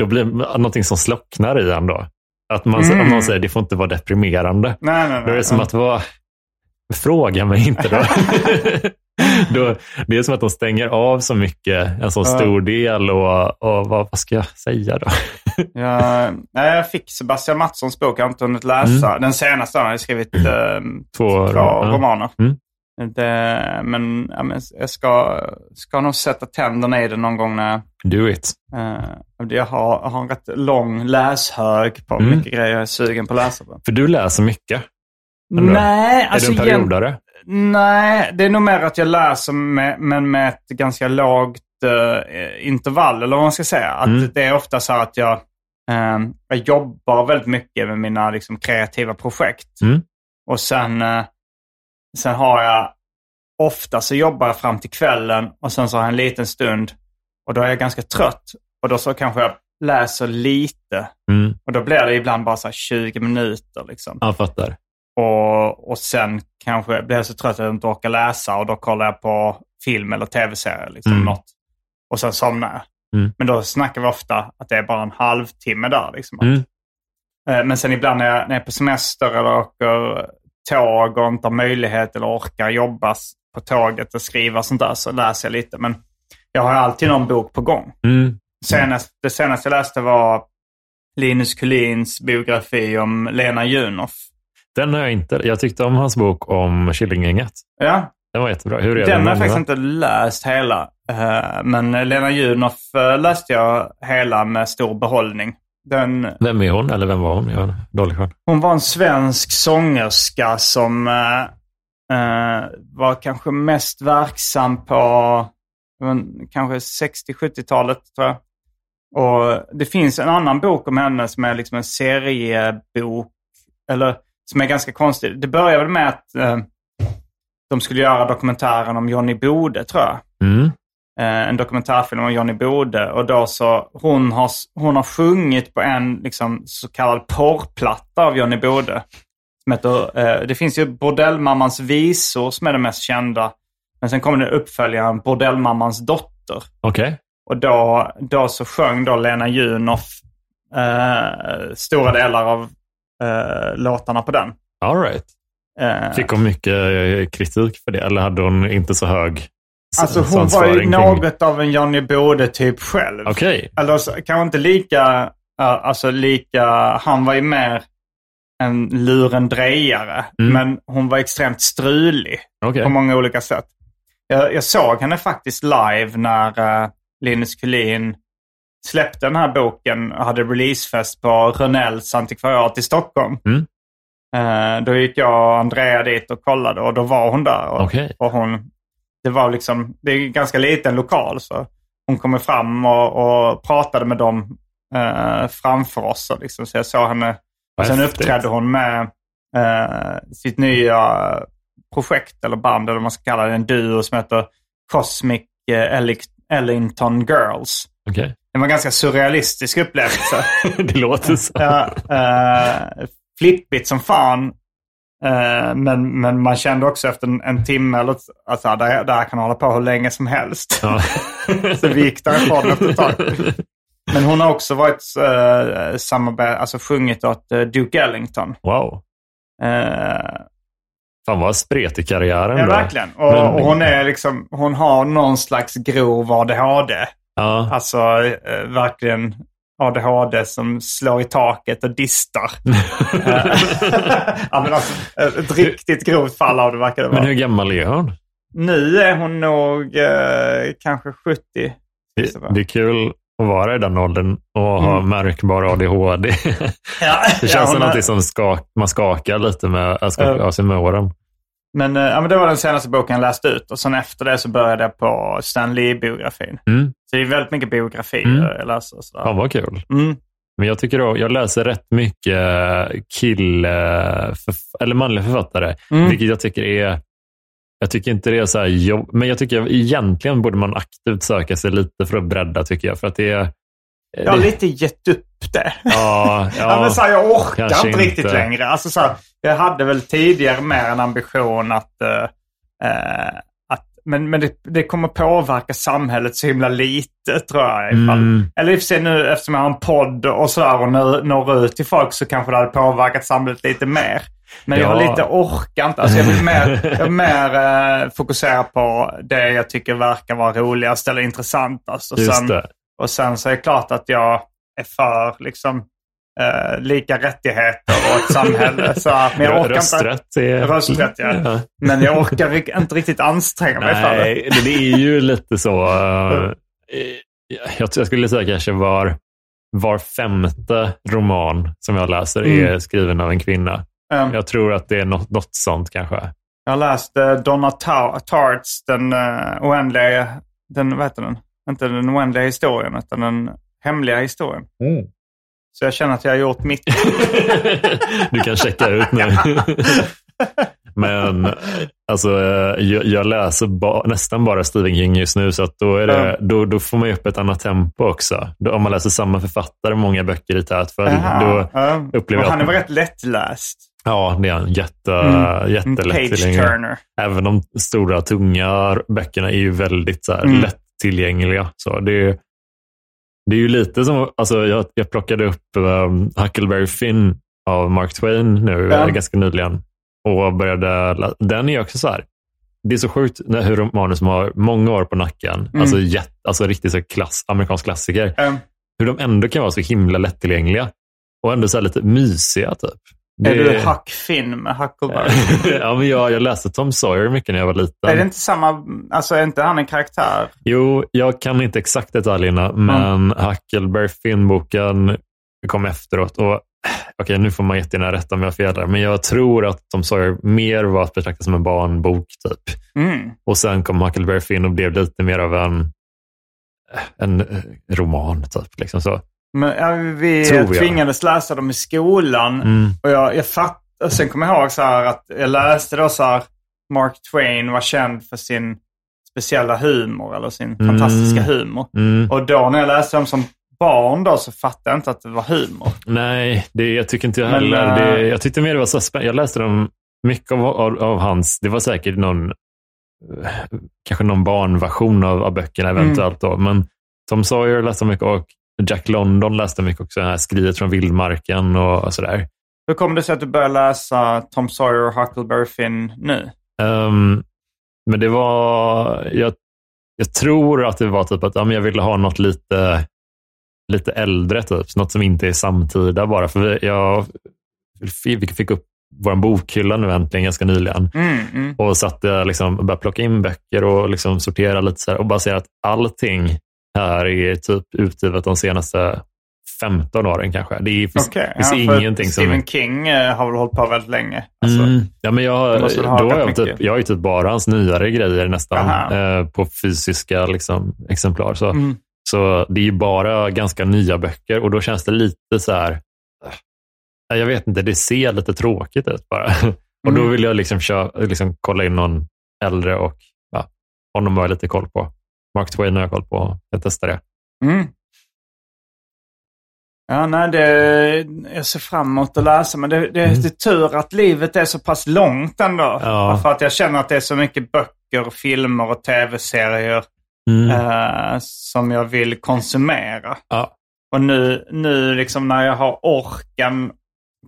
S3: Då blir det någonting som slocknar i en då. Att man,
S2: Mm.
S3: om någon säger, det får inte vara deprimerande.
S2: Nej, nej, nej.
S3: Då är det som att vara, fråga mig inte då. då. Det är som att de stänger av så mycket, en
S2: Ja.
S3: stor del och, och vad, vad ska jag säga då?
S2: Nej, jag fick Sebastian Mattssons bok, jag har inte hunnit läsa. Den senaste han har skrivit eh,
S3: Mm. Två
S2: två
S3: romaner. Mm.
S2: Det, men, ja, men jag ska, ska nog sätta tänderna i det någon gång när
S3: Do it.
S2: eh, jag, har, jag har en rätt lång läshög på
S3: Mm.
S2: mycket grejer jag är sugen på att läsa på.
S3: För du läser mycket. Ändå.
S2: Nej,
S3: är
S2: alltså
S3: du en
S2: igen-
S3: periodare?
S2: Nej, det är nog mer att jag läser med, men med ett ganska lågt eh, intervall, eller vad man ska säga. Att
S3: Mm.
S2: Det är ofta så att jag, eh, jag jobbar väldigt mycket med mina liksom, kreativa projekt.
S3: Mm.
S2: Och sen, eh, sen har jag, ofta så jobbar jag fram till kvällen och sen så har jag en liten stund och då är jag ganska trött. Och då så kanske jag läser lite.
S3: Mm.
S2: Och då blir det ibland bara så här 20 minuter. Liksom.
S3: Jag fattar.
S2: Och, och sen kanske blir jag så trött att jag inte orkar läsa och då kollar jag på film eller tv-serie. Liksom,
S3: Mm.
S2: något. Och sen somnar jag.
S3: Mm.
S2: Men då snackar vi ofta att det är bara en halvtimme där. Liksom.
S3: Mm.
S2: Eh, Men sen ibland när jag, när jag är på semester eller åker tåg och inte har möjlighet eller orkar jobba på tåget och skriva sånt där så läser jag lite. Men jag har alltid någon bok på gång.
S3: Mm.
S2: Senast, det senaste jag läste var Linus Kullins biografi om Lena Junoff.
S3: Den har jag inte. Jag tyckte om hans bok om Killinggänget.
S2: Ja,
S3: Den var jättebra. Hur är
S2: Den har
S3: den?
S2: jag faktiskt inte läst hela. Eh, Men Lena Junoff eh, läste jag hela med stor behållning. Den,
S3: Vem är hon? Eller vem var hon? Jag har dålig koll.
S2: hon var en svensk sångerska som eh, eh, var kanske mest verksam på kanske 60-70-talet tror jag. Och det finns en annan bok om henne som är liksom en seriebok. Eller som är ganska konstig. Det började väl med att eh, de skulle göra dokumentären om Johnny Bode tror jag.
S3: Mm.
S2: Eh, en dokumentärfilm om Johnny Bode. Och då så, hon har, hon har sjungit på en liksom, så kallad porrplatta av Johnny Bode. Som heter, eh, det finns ju Bordellmammans visor som är det mest kända. Men sen kommer det uppföljaren Bordellmammans dotter.
S3: Okej.
S2: Och då, då så sjöng då Lena Junoff eh, stora delar av eh, låtarna på den.
S3: All right.
S2: Eh,
S3: Fick hon mycket eh, kritik för det? Eller hade hon inte så hög
S2: alltså hon var ju något av en Johnny Bode-typ själv.
S3: Okej.
S2: Eller så- kanske inte lika, uh, alltså lika, han var ju mer en lurendrejare.
S3: Mm.
S2: Men hon var extremt strulig
S3: Okej.
S2: på många olika sätt. Jag, jag såg henne faktiskt live när uh, Linus Kullin släppte den här boken och hade releasefest på Rönnells antikvariat i Stockholm.
S3: Mm.
S2: Eh, då gick jag och Andrea dit och kollade och då var hon där. Och,
S3: Okej.
S2: och hon, det var liksom, det är en ganska liten lokal så hon kommer fram och, och pratade med dem eh, framför oss. Och liksom, så jag såg henne. Och sen uppträdde hon med eh, sitt nya projekt eller band eller vad man ska kalla det. En duo som heter Cosmic eh, Elli- Ellington Girls.
S3: Okej.
S2: Det var en ganska surrealistisk upplevelse.
S3: det låter så.
S2: ja, eh, flippigt som fan. Eh, men, men man kände också efter en, en timme eller så- att alltså, det, här- det här kan hålla på hur länge som helst.
S3: Ja.
S2: så vi gick därifrån efter ett tag. Men hon har också varit uh, samarbete, alltså sjungit åt eh, Duke Ellington.
S3: Wow.
S2: Eh,
S3: Fan vad spretig karriären
S2: Ja,
S3: då.
S2: verkligen. Och,
S3: Men-
S2: och hon är liksom, hon har någon slags grov ADHD.
S3: Ja.
S2: Alltså eh, verkligen ADHD som slår i taket och distar. Eh, ja, men alltså, ett riktigt grovt fall av det verkar det vara.
S3: Men hur gammal är hon?
S2: Nu är hon nog eh, kanske 70.
S3: Det, det är kul att vara i den åldern och ha märkbar ADHD.
S2: Ja,
S3: Det känns
S2: ja,
S3: som något som skak, man skakar lite med, äh, skakar av sig med åren.
S2: Men, eh, ja, men det var den senaste boken jag läste ut. Och sen efter det så började jag på Stan Lee-biografin.
S3: Mm.
S2: Så det är väldigt mycket biografier
S3: Mm.
S2: jag läser. Sådär.
S3: Fan vad kul.
S2: Mm.
S3: Men jag tycker då, jag läser rätt mycket kill, eller manliga författare,
S2: Mm.
S3: vilket jag tycker är jag tycker inte det är så här jobb, men jag tycker egentligen borde man aktivt söka sig lite för att bredda tycker jag. För att det är...
S2: Jag har lite gett upp det.
S3: Ja, ja,
S2: Ja, men så här, jag orkar
S3: kanske
S2: inte riktigt
S3: inte.
S2: längre. Alltså, så här, jag hade väl tidigare mer en ambition att... eh, eh, att men men det, det kommer påverka samhället så himla lite tror jag. Ifall,
S3: Mm.
S2: Eller i och för sig nu eftersom jag har en podd och sådär och når, når ut till folk så kanske det hade påverkat samhället lite mer. Men jag har
S3: Ja.
S2: lite orkar inte. Alltså jag vill mer, jag vill mer eh, fokusera på det jag tycker verkar vara roligast eller intressantast. Och
S3: Just
S2: sen,
S3: det.
S2: Och sen så är det klart att jag är för liksom, eh, lika rättigheter och ett samhälle. Så, men jag orkar
S3: Rösträtt är...
S2: Inte, rösträtt ja.
S3: Ja.
S2: Men jag orkar inte riktigt anstränga mig för det.
S3: Nej, det, är ju lite så. eh, jag, jag skulle säga kanske var, var femte roman som jag läser är
S2: Mm.
S3: skriven av en kvinna.
S2: Um,
S3: Jag tror att det är något, något sånt kanske.
S2: Jag har läst eh, Donna Ta- Tarts, den uh, oändliga, den, vad heter den? Inte den oändliga historien, utan den hemliga historien. Så jag känner att jag har gjort mitt.
S3: du kan checka ut nu. Men alltså, jag, jag läser ba, nästan bara Stephen King just nu, så att då, är det, då, då får man ju upp ett annat tempo också. Då, om man läser samma författare många böcker i tät följd, då
S2: ja.
S3: upplever
S2: han är väl rätt lättläst?
S3: Ja, det är en jätte,
S2: Mm.
S3: Jättelätt
S2: page
S3: tillgänglig.
S2: turner.
S3: Även de stora, tunga böckerna är ju väldigt så här,
S2: Mm.
S3: Lättillgängliga. Så det, är, det är ju lite som, alltså, jag, jag plockade upp um, Huckleberry Finn av Mark Twain nu
S2: Ja.
S3: eh, ganska nyligen. Och började, den är också så här, det är så sjukt när- hur romaner som har många år på nacken,
S2: Mm.
S3: alltså, jätt, alltså riktigt så klass, amerikansk klassiker,
S2: Um,
S3: hur de ändå kan vara så himla lättillgängliga. Och ändå så lite mysiga typ.
S2: Är
S3: Det-
S2: du Huck Finn med Huckleberry?
S3: ja, men jag, jag läste Tom Sawyer mycket när jag var liten.
S2: är det inte samma, alltså är inte han en karaktär?
S3: Jo, jag kan inte exakt detaljerna, men Huckleberry Finn-boken kom efteråt. Och Okej, nu får man jättegärna rätta om jag har fel där, men jag tror att Tom Sawyer mer var att betrakta som en barnbok. typ.
S2: Mm.
S3: Och sen kom Huckleberry Finn och blev lite mer av en, en eh, roman. typ. Liksom så.
S2: Men, ja, vi tvingades läsa dem i skolan.
S3: Mm.
S2: Och jag, jag fatt, och sen kommer jag ihåg så att jag läste då så här, Mark Twain var känd för sin speciella humor, eller sin
S3: Mm.
S2: fantastiska humor.
S3: Mm.
S2: Och då när jag läste dem som barn då så fattade jag inte att det var humor.
S3: Nej, det, jag tycker inte jag
S2: Men,
S3: heller.
S2: äh,
S3: det, jag tyckte mer det var så spännande. Jag läste dem, mycket av, av, av hans, det var säkert någon, eh, kanske någon barnversion av, av böckerna eventuellt då. Men Tom Sawyer läste mycket och Jack London läste mycket också. Här skriet från vildmarken och, och sådär.
S2: Hur kom det sig att du började läsa Tom Sawyer och Huckleberry Finn nu?
S3: Ehm, men det var, jag, jag tror att det var typ att ja, jag ville ha något lite, lite äldre, typ. något som inte är samtida bara. För vi, jag vi fick upp vår bokhylla nu äntligen ganska nyligen.
S2: Mm, mm.
S3: Och satte liksom, började plocka in böcker och liksom sortera lite så här, och bara ser att allting här är typ utgivet de senaste 15 åren kanske. Det finns,
S2: Okej,
S3: finns
S2: ja,
S3: ingenting som...
S2: Stephen King eh, har väl hållit på väldigt länge. Alltså,
S3: Mm. Ja, men jag, då har jag, typ, jag har ju typ bara hans nyare grejer nästan eh, på fysiska liksom, exemplar. Så,
S2: Mm.
S3: så det är ju bara ganska nya böcker och då känns det lite så här, eh, jag vet inte, det ser lite tråkigt ut bara. och då
S2: Mm.
S3: vill jag liksom, kö, liksom kolla in någon äldre och ja, honom har jag lite koll på. Mark Twain har jag koll på. Jag testar det.
S2: Mm. Ja, nej, det, jag ser fram emot att läsa, men det, det, det är tur att livet är så pass långt ändå.
S3: Mm. Ja.
S2: För att jag känner att det är så mycket böcker, filmer och tv-serier
S3: Mm.
S2: eh, som jag vill konsumera.
S3: Ja.
S2: Och nu, nu liksom när jag har orken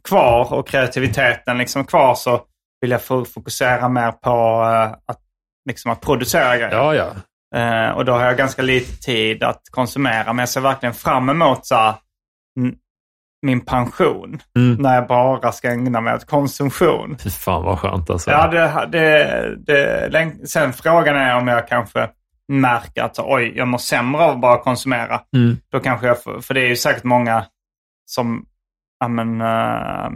S2: kvar och kreativiteten liksom kvar så, vill jag fokusera mer på eh, att, liksom att producera grejer.
S3: Ja, ja.
S2: Eh, och då har jag ganska lite tid att konsumera. Men jag ser verkligen fram emot så här, min pension.
S3: Mm.
S2: När jag bara ska ägna mig åt konsumtion.
S3: Fy fan vad skönt alltså.
S2: Ja, det, det, det, sen frågan är om jag kanske märker att oj, jag mår sämre av att bara konsumera.
S3: Mm.
S2: Då kanske jag, för det är ju säkert många som, ja men, uh,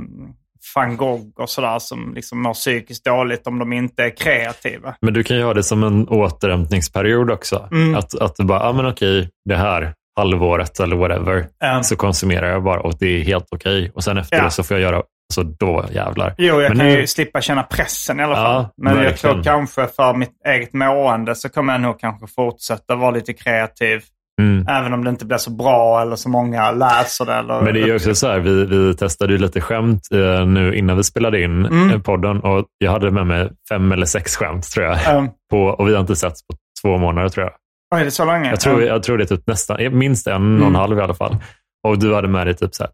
S2: van Gogh och sådär som liksom mår psykiskt dåligt om de inte är kreativa.
S3: Men du kan ju ha det som en återhämtningsperiod också.
S2: Mm.
S3: Att, att du bara, ja men okej, det här halvåret eller whatever,
S2: Ja.
S3: så konsumerar jag bara och det är helt okej. Och sen efter
S2: Ja.
S3: det så får jag göra, så då jävlar.
S2: Jo, jag
S3: Men
S2: kan
S3: nu-
S2: ju slippa känna pressen i alla
S3: Ja,
S2: fall. Men jag
S3: verkligen.
S2: tror kanske för mitt eget mående så kommer jag nog kanske fortsätta vara lite kreativ.
S3: Mm.
S2: Även om det inte blir så bra eller så många läser det. Eller,
S3: Men det är ju också så här, vi, vi testade ju lite skämt eh, nu innan vi spelade in
S2: Mm.
S3: eh, podden och jag hade med mig fem eller sex skämt tror jag.
S2: Um,
S3: På, och vi har inte setts på två månader tror jag.
S2: oj, är det så länge?
S3: Jag tror, jag tror det är typ nästan, minst en,
S2: Mm.
S3: och en halv i alla fall. Och du hade med dig typ så här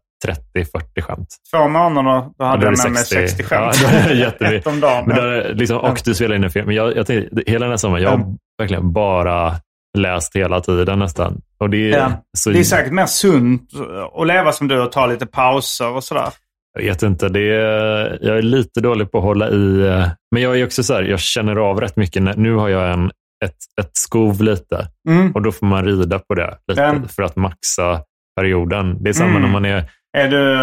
S3: 30-40 skämt.
S2: Två månader, då hade jag med mig 60 skämt.
S3: Ja.
S2: Ett om dagen.
S3: Men då liksom, och du spelar in en film. Men jag, jag tänkte, hela den här sommaren, jag har
S2: Mm.
S3: verkligen bara läst hela tiden nästan. Och det är,
S2: Ja.
S3: så,
S2: Det är säkert mer sunt att leva som du och ta lite pauser och sådär.
S3: Jag vet inte, det är, jag är lite dålig på att hålla i. Men jag är också så här, jag känner av rätt mycket. När, nu har jag en, ett, ett skov lite
S2: Mm.
S3: och då får man rida på det lite
S2: Mm.
S3: för att maxa perioden. Det är samma
S2: Mm.
S3: när man är,
S2: Är du,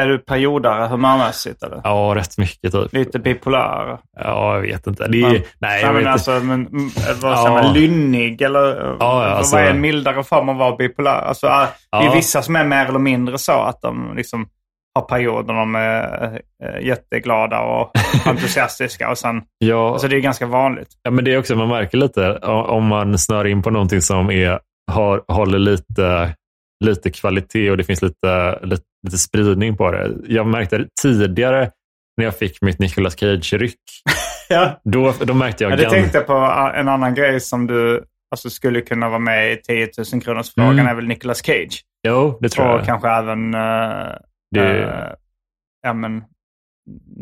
S2: är du periodare humörmässigt eller?
S3: ja, rätt mycket typ.
S2: Lite bipolär?
S3: Ja, jag vet inte. Det är,
S2: Ja.
S3: Nej, jag
S2: men
S3: vet inte.
S2: alltså, men, mm, vad säger
S3: Ja.
S2: man, lynnig eller
S3: ja,
S2: vad
S3: alltså-
S2: är en mildare form av att vara bipolär? Alltså, äh, Det är
S3: Ja.
S2: vissa som är mer eller mindre så att de liksom har perioder de är äh, jätteglada och entusiastiska. Och sen,
S3: Ja,
S2: alltså det är ganska vanligt.
S3: Ja, men det är också, man märker lite om man snör in på någonting som är, har, håller lite, lite kvalitet och det finns lite, lite, lite spridning på det. Jag märkte det tidigare när jag fick mitt Nicolas Cage-ryck.
S2: Ja.
S3: Då, då märkte jag...
S2: Jag hade
S3: gan-
S2: tänkt på en annan grej som du alltså, skulle kunna vara med i 10 000 kronors frågan
S3: Mm.
S2: är väl Nicolas Cage.
S3: Jo, det tror
S2: och
S3: jag.
S2: kanske även äh,
S3: Det-
S2: äh, ja, men,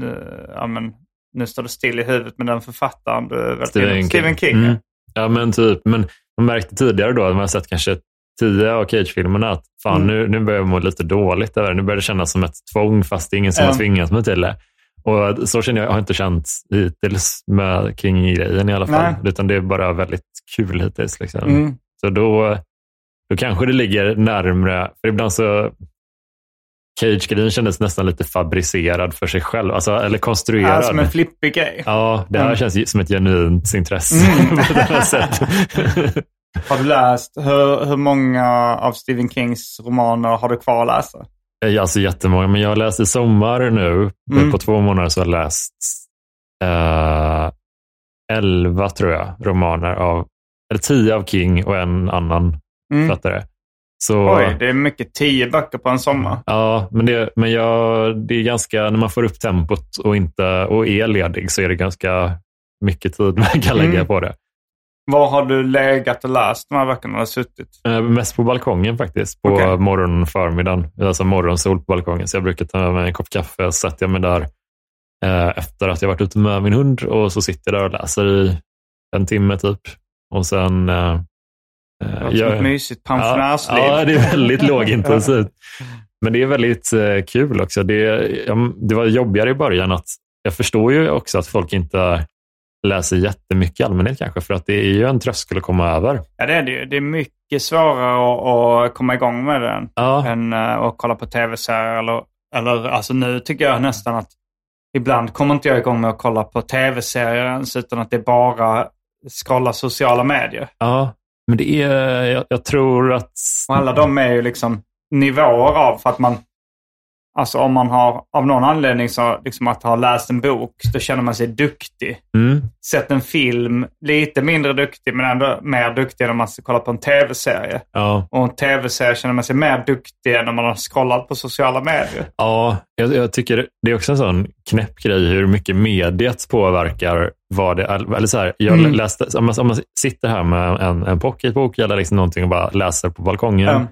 S2: äh, ja, men, nu står det still i huvudet med den författaren du
S3: Stephen
S2: Stephen King.
S3: Mm.
S2: ja.
S3: Ja, men typ. Men man märkte tidigare då, när man har sett kanske tio Cage-filmerna, att fan,
S2: Mm.
S3: nu, nu börjar jag må lite dåligt över det. Nu börjar det kännas som ett tvång, fast det är ingen som
S2: Ja.
S3: har tvingat mig till det. Och så känner jag, jag har inte känt hittills med King-grejen i alla fall.
S2: Nej.
S3: Utan det är bara väldigt kul hittills. Liksom.
S2: Mm.
S3: Så då, då kanske det ligger närmre, för ibland så Cage-grejen kändes nästan lite fabricerad för sig själv, alltså, eller konstruerad.
S2: Ja, som en flippig grej.
S3: Ja, det här
S2: Mm.
S3: känns som ett genuint intresse
S2: Mm.
S3: på ett annat sätt.
S2: Har du läst, hur, hur många av Stephen Kings romaner har du kvar att läsa?
S3: Ja, Alltså jättemånga, men jag har läst i sommar nu.
S2: Mm.
S3: På två månader så har jag läst eh, elva, tror jag, romaner av, eller tio av King och en annan
S2: Mm.
S3: författare. Så,
S2: Oj, det är mycket. Tio böcker på en sommar.
S3: Ja, men, det, men jag, det är ganska, när man får upp tempot och, inte, och är ledig så är det ganska mycket tid man kan lägga
S2: Mm.
S3: på det.
S2: Var har du legat och läst de här? Har du suttit?
S3: Eh, Mest på balkongen faktiskt, på
S2: Okej.
S3: morgon och förmiddagen. Alltså morgonsol på balkongen. Så jag brukar ta med mig en kopp kaffe och sätter jag mig där eh, efter att jag varit ute med min hund och så sitter jag där och läser i en timme typ. Och sen... Eh, eh,
S2: Det låter som
S3: jag-
S2: ett mysigt pensionärsliv.
S3: Ja, ja, det är väldigt lågintensivt. Men det är väldigt eh, kul också. Det, det var jobbigare i början att jag förstår ju också att folk inte läser jättemycket i allmänhet kanske, för att det är ju en tröskel att komma över.
S2: Ja, det är det ju. Det är mycket svårare att, att komma igång med den
S3: Ja,
S2: än uh, att kolla på tv-serier. Eller, eller alltså nu tycker jag nästan att ibland kommer inte jag igång med att kolla på tv-serier ens, utan att det bara scrolla sociala medier.
S3: ja. men det är, jag, jag tror att...
S2: Och alla de är ju liksom nivåer av för att man, alltså om man har av någon anledning så liksom att ha läst en bok, då känner man sig duktig.
S3: Mm,
S2: Sett en film, lite mindre duktig men ändå mer duktig än om man ska kolla på en tv-serie.
S3: ja,
S2: Och en tv-serie känner man sig mer duktig än om man har scrollat på sociala medier.
S3: ja jag, jag tycker det är också en sån knäpp grej hur mycket mediet påverkar vad det är. Eller så här, jag
S2: Mm.
S3: läste, om, man, om man sitter här med en, en pocketbok eller liksom någonting och bara läser på balkongen.
S2: Ja.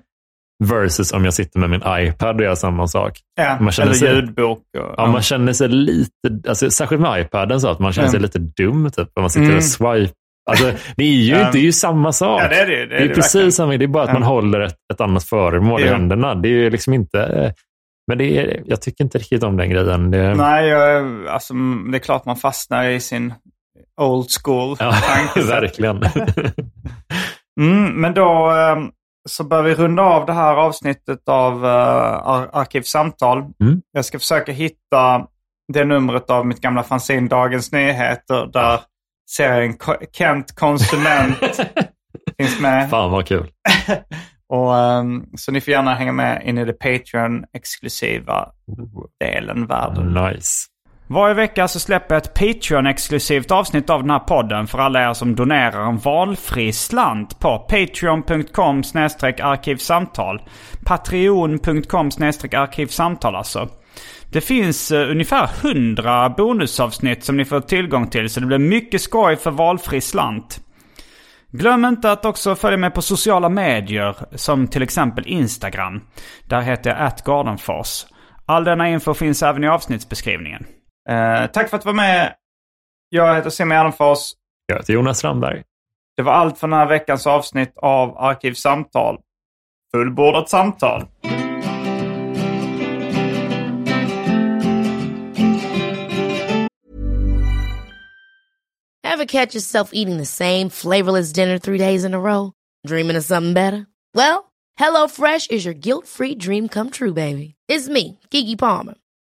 S3: Versus om jag sitter med min iPad och gör samma sak.
S2: Ja,
S3: Man känner
S2: eller
S3: sig-
S2: ljudbok. Och,
S3: Ja, man känner sig lite, alltså, särskilt med iPaden, så att man känner sig
S2: Mm.
S3: lite dum typ, om man sitter
S2: Mm.
S3: och swipe. Alltså, det är ju
S2: Ja.
S3: inte, det är ju samma sak.
S2: Ja, det är det. Det är
S3: Det är precis
S2: verkligen.
S3: samma, det är bara att
S2: Ja.
S3: man håller ett, ett annat föremål i
S2: Ja.
S3: händerna. Det är ju liksom inte, men det är, jag tycker inte riktigt om den grejen. Det,
S2: Nej, jag, alltså, det är klart man fastnar i sin old school
S3: ja, verkligen.
S2: Mm, men då eh, så bör vi runda av det här avsnittet av uh, ar- Arkivsamtal.
S3: Mm.
S2: Jag ska försöka hitta det numret av mitt gamla fanzine Dagens Nyheter där serien Ko- Kent Konsument finns med.
S3: Fan vad kul.
S2: Och, ehm, så ni får gärna hänga med in i det Patreon-exklusiva delen världen.
S3: Nice.
S2: Varje vecka så släpper jag ett Patreon-exklusivt avsnitt av den här podden för alla er som donerar en valfri slant på patreon.com arkivsamtal. Patreon.com arkivsamtal alltså. Det finns uh, ungefär 100 bonusavsnitt som ni får tillgång till så det blir mycket skoj för valfri slant. Glöm inte att också följa mig på sociala medier som till exempel Instagram. Där heter jag atgardenfors. All denna info finns även i avsnittsbeskrivningen. Eh, tack för att du var med. Jag heter Simon Gärdenfors.
S3: Jag heter Jonas Strandberg.
S2: Det var allt för den här veckans avsnitt av Arkivsamtal. Fullbordat samtal.
S4: Ever catch yourself eating the same flavorless dinner three days in a row? Dreaming of something better? Well, HelloFresh is your guilt-free dream come true, baby. It's me, Kiki Palmer.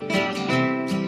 S5: やった!